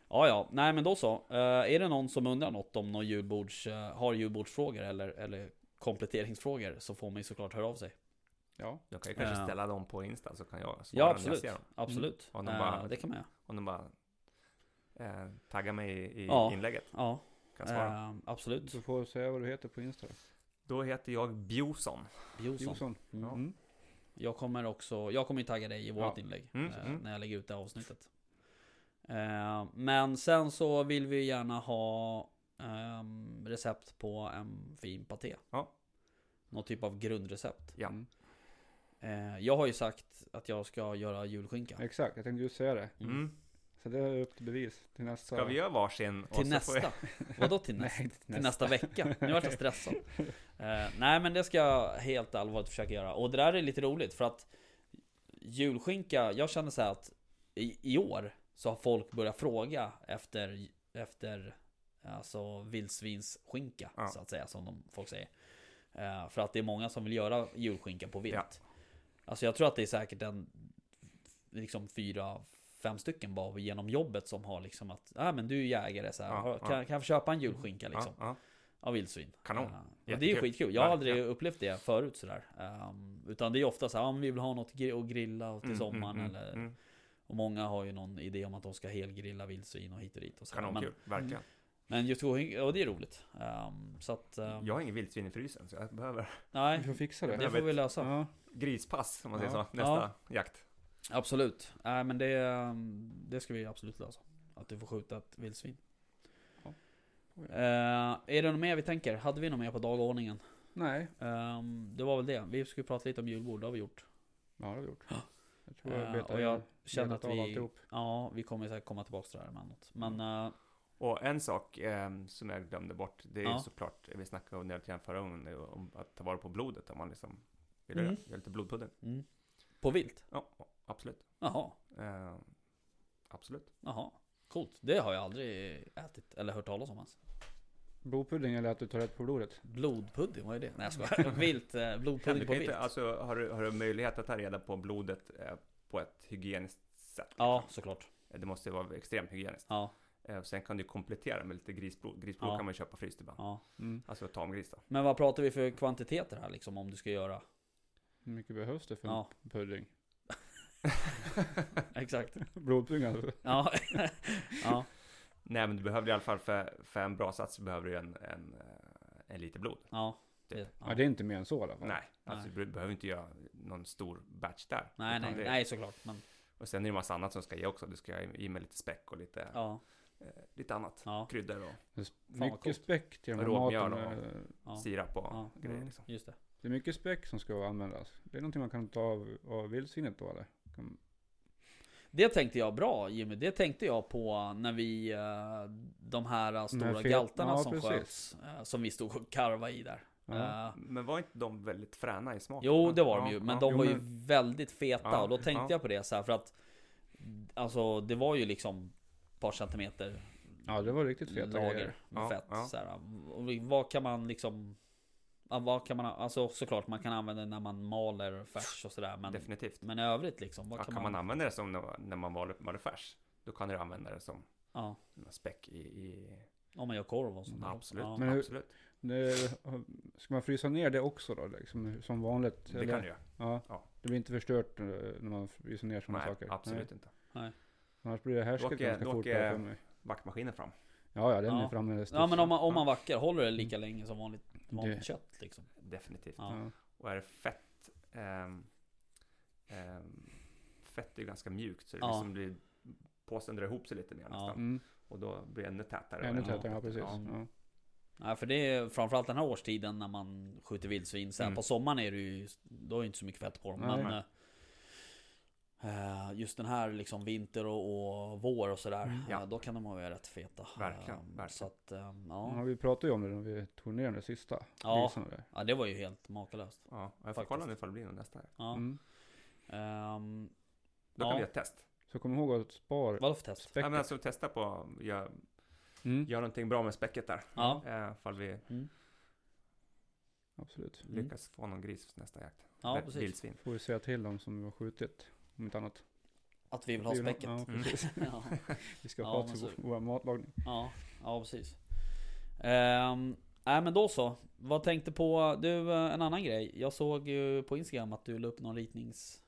ja, ja, nej men då så. Uh, är det någon som undrar något om någon julbords, uh, har julbordsfrågor eller, eller kompletteringsfrågor så får man ju såklart höra av sig. Ja. Jag kan ju kanske ställa dem på Insta så kan jag svara Ja, när jag absolut. ser dem. Absolut. Om de Uh, bara- det kan man göra. Om de bara eh, taggar mig i, i Ja. inlägget. Ja, Kan svara. uh, absolut. Du får säga vad du heter på Insta. Då. Heter jag Bjoson. Jonsson. Jonsson. Mm. Ja. Mm. Jag kommer också, jag kommer ju tagga dig i vårt Ja. inlägg Mm, eh, mm. när jag lägger ut det här avsnittet. Eh, men sen så vill vi gärna ha ehm, recept på en fin paté. Ja. Någon typ av grundrecept. Ja. Mm. Eh, jag har ju sagt att jag ska göra julskinka. Exakt, jag tänkte just säga det. Mm. Mm. Så det är upp till bevis till nästa. Ska vi göra varsin? Till nästa? Vadå till nästa? Nej, inte Till nästa vecka? Nu vart jag stressad. Eh, nej men det ska jag helt allvarligt försöka göra. Och det där är lite roligt för att julskinka, jag känner så här att i, i år så har folk börjat fråga efter, efter alltså vildsvinsskinka Ja. så att säga som de, folk säger. Eh, för att det är många som vill göra julskinka på vilt. Ja. Alltså jag tror att det är säkert en liksom fyra, fem stycken bara genom jobbet som har liksom att, ja ah, men du är jägare så här, Ja, har- ja. kan, kan jag få köpa en julskinka liksom? Ja, ja. Av vildsvin. Kanon. Och det är ju skitkul. Jag har aldrig Verkligen. upplevt det förut sådär. Um, utan det är ofta så här, ah, vi vill ha något att grilla och till Mm, sommaren mm, eller mm. Och många har ju någon idé om att de ska helgrilla vildsvin och hit och dit och så här. Men, Kanonkul, verkligen. men just julskinka, och det är roligt. Um, så att, um, Jag har ingen vildsvin i frysen så jag behöver Vi nej, får fixa det. det får vi lösa. Ja. grispass om man säger Ja. så, nästa jakt. Absolut. Nej men det, um, det ska vi absolut lösa. Att du får skjuta ett vildsvin. Ja. Eh, är det något mer vi tänker? Hade vi något mer på dagordningen? Nej, Ehm, det var väl det. Vi skulle prata lite om julbord, det har vi gjort. ja det har vi gjort. Ja. Jag tror jag Eh, betar och jag känner att vi, alltihop. ja, vi kommer säkert komma tillbaka till det här emellanåt. Men eh, Och en sak eh, som jag glömde bort, det är ju Ja. såklart, vi snackade om det lite grann förra gången, om att ta vara på blodet om man liksom vill Mm. göra lite blodpudding. mm. på vilt? Ja, absolut. Jaha, Eh, absolut. jaha. Coolt. Det har jag aldrig ätit eller hört talas om ens. Blodpudding eller att du tar rätt på blodet? Blodpudding, vad är det? Nej jag skojar. Vilt, eh, blodpudding på kan vilt. inte, alltså, har, du, har du möjlighet att ta reda på blodet eh, på ett hygieniskt sätt? Ja, liksom? såklart. Det måste vara extremt hygieniskt. Ja, Eh, sen kan du komplettera med lite grisblod. Grisblod Ja. kan man köpa fryst ibland. ja. Mm. Alltså tamgris då. Men vad pratar vi för kvantiteter här liksom om du ska göra? Hur mycket behövs det för Ja. en pudding? Exakt. Blodpudding alltså? Ja. ja. Nej men du behöver i alla fall för, för en bra sats så behöver du en, en, eh, en liter blod. Ja. Typ. Det, Ja. det är inte mer än så i alla fall. Nej, alltså Nej. du behöver inte göra någon stor batch där. Nej, nej, det- nej såklart. Men Och sen är det en massa annat som ska ge också. Du ska i med lite späck och lite, ja, eh, lite annat. ja, Kryddor och mycket späck till den här maten. och- eh, ja, sirap och Ja. grejer liksom. just det. Det är mycket späck som ska användas. Det är någonting man kan ta av, av vildsvinet då eller? Det tänkte jag bra Jimmy, det tänkte jag på när vi eh, De här stora fet- galtarna ja, som precis. sköts eh, Som vi stod och karva i där Ja. Eh, Men var inte de väldigt fräna i smaken? Jo det var de Ja, ju, men ja. de Jo, var ju men- väldigt feta Ja, och då tänkte ja. jag på det så här för att Alltså det var ju liksom par centimeter Ja, det var riktigt feta lager med Ja, fett. ja. Så här, och vad kan man liksom... Vad kan man, alltså såklart man kan använda det när man maler färs och sådär. Men, Definitivt. men i övrigt liksom, vad Ja, kan, kan man använda det som när, man maler, maler färs, då kan du använda det som Ja, späck i... i om man gör korv och sånt absolut, Ja. Men hur- absolut. Det, ska man frysa ner det också då? Liksom, som vanligt? Det kan du göra. Ja. Ja. Det blir inte förstört eh, när man fryser ner sådana Nej, saker? absolut inte. Annars blir det härsket Då åker- ganska då fort åker- för mig. Vaktmaskinen fram. Ja, ja, den Ja. är framme. Ja men om man, om man vackar, håller det lika länge som vanligt, vanligt Det- kött liksom? Definitivt. Ja. Och är det fett, ehm, ehm, fett är ju ganska mjukt så det Ja. liksom blir, påsen drar ihop sig lite mer Ja. nästan. Mm. Och då blir det ännu tätare. Ännu Ja. tätare, ja precis. Ja. Ja. Nej för det är framförallt den här årstiden när man skjuter vildsvin. Så här, Mm. På sommaren är det ju, då är det inte så mycket fett på dem. Nej. Men eh, just den här liksom vinter och, och vår och sådär. Mm. Ja. eh, då kan de vara rätt feta. Verkligen, Eh, verkligen. Så att, eh, Ja. ja. vi pratade ju om det när vi tog ner det sista. Ja. där. ja, det var ju helt makalöst. Ja, jag får Faktiskt. kolla nu ifall det blir någon nästa. Ja. Mm. Ehm, Då Ja. kan vi göra ett test. Så kom ihåg att spara vadå för test? späcket. Ja, men alltså testa på, gör, mm. gör någonting bra med späcket där. Ja. Eh, ifall vi Mm. Absolut. Mm. lyckas få någon gris nästa jakt. Ja, precis. Vildsvin. Får vi säga till dem som vi har skjutit. Om inte annat. Att vi vill ha Vi späcket. Ja, Mm. precis. ja. Vi ska Ja, ha men till vår, vår matlagning. Ja, ja precis. Ehm, nej men då så. Vad tänkte på, du eh, en annan grej. Jag såg ju på Instagram att du la upp någon ritnings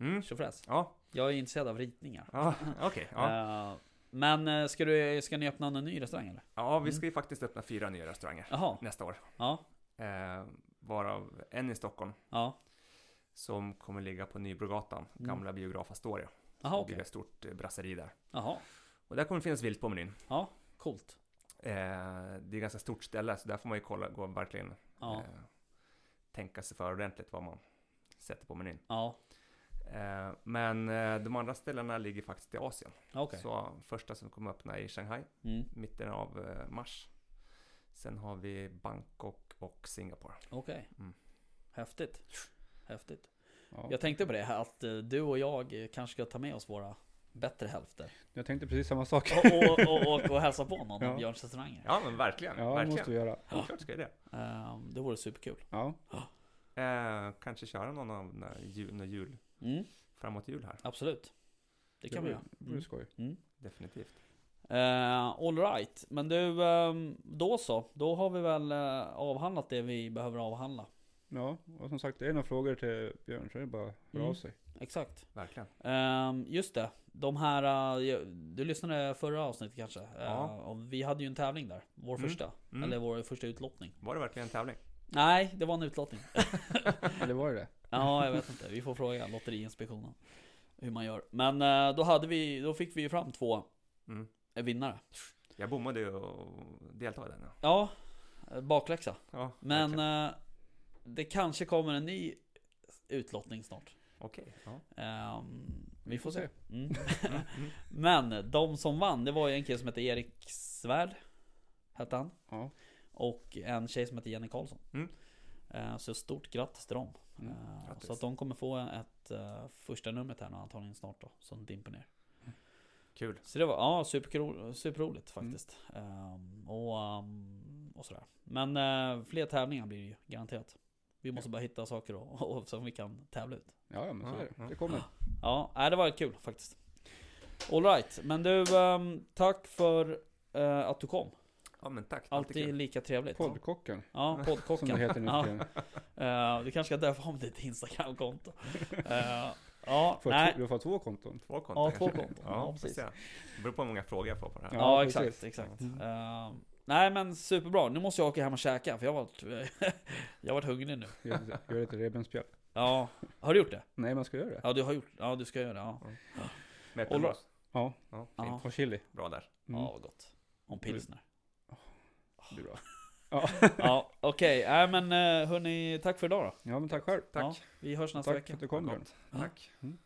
Mm. tjofräs. Ja, Jag är intresserad av ritningar. ja okej. ja. Ehm, men eh, ska, du, ska ni öppna någon ny restaurang eller? ja, vi mm. ska ju faktiskt öppna fyra nya restauranger Jaha, nästa år. ja, Eh, varav en i Stockholm ja. Som kommer ligga på Nybrogatan, Mm. gamla biograf Astoria. Jaha Det okej. blir ett stort eh, brasseri där. Jaha, Och där kommer det finnas vilt på menyn. ja, coolt. Eh, det är ett ganska stort ställe, så där får man ju kolla, gå verkligen Ja, eh, tänka sig för ordentligt vad man sätter på menyn. ja, Eh, men eh, de andra ställena ligger faktiskt i Asien. okej. Så första som kommer öppna är i Shanghai, Mm, mitten av eh, mars. Sen har vi Bangkok och Singapore. okej. Mm. Häftigt. Häftigt. Ja. Jag tänkte på det här att eh, du och jag eh, kanske ska ta med oss våra bättre hälfter. Jag tänkte precis samma sak. Och, och, och, och, och hälsa på någon Ja. av Björns restauranger. Ja men verkligen, Ja, det verkligen. måste vi göra. Självklart ska jag det. Ehm, det vore superkul. Ja, Eh, kanske köra någon av när jul, när jul, Mm, framåt jul här. absolut. Det kan vi göra. Det vore Mm. skoj. Mm. Definitivt. Uh, all right. Men du, ehm, då så. Då har vi väl eh, avhandlat det vi behöver avhandla. Ja, och som sagt, det är några frågor till Björn så är det bara att höra Mm. av sig. Exakt. Verkligen. Ehm, just det. De här, eh, du lyssnade förra avsnittet kanske? Ja. Eh, och vi hade ju en tävling där. Vår Mm. första. Mm. Eller vår första utlottning. Var det verkligen en tävling? Nej, det var en utlottning. Eller var det det? Ja, jag vet inte. Vi får fråga Lotteriinspektionen. Hur man gör. Men eh, då hade vi, då fick vi ju fram två Mm. eh, vinnare. Jag bommade ju och deltog i den. Ja, Ja, eh, bakläxa. ja Men verkligen. eh, det kanske kommer en ny utlottning snart. Okej. Ja. Ehm, vi får se. Mm. Mm, mm. Men de som vann, det var ju en kille som hette Erik Svärd. Hette han. Ja. Och en tjej som heter Jenny Karlsson. Mm. Eh, Så stort grattis till dem. Mm. Grattis. Så att de kommer få ett uh, första numret här nu antagligen snart då. Som dimper ner. Kul. Så det var ja, superkul, superroligt Mm. faktiskt. Ehm, och, ehm, och sådär. Men eh, fler tävlingar blir det ju garanterat. Vi måste bara hitta saker och, och, som vi kan tävla ut. Ja, ja men så Ja, är det. ja. Det kommer. Ja, nej, det var kul faktiskt. Alright, men du, ehm, tack för eh, att du kom. Ja men tack. Alltid kul. lika trevligt. Poddkocken, Ja, som poddkocken. det heter nu Ja. för. Eh, du kanske ska döpa om ditt Instagram-konto. Eh, ja, Får nej. Du får två konton. Två konton Ja, två konton. Ja, Ja, precis. Det beror på hur många frågor jag får på det här. Ja, exakt, exakt. Mm. Eh, nej men superbra, nu måste jag åka hem och käka för jag har varit, jag har varit hungrig nu. Gör lite- revbensspjäll. Ja, har du gjort det? Nej, man ska göra det. Ja du har gjort, ja du ska göra det, ja. Med All right. äppelmos. Ja, Ja, Ja. fint. och chili. Bra där. Mm. Ja vad gott. Om pilsner. Det blir bra. Ja, okej, nej men eh, hörni, tack för idag då. Ja, men tack själv. Tack. Ja, vi hörs nästa Tack vecka. för att du kom Björn. Tack. Mm.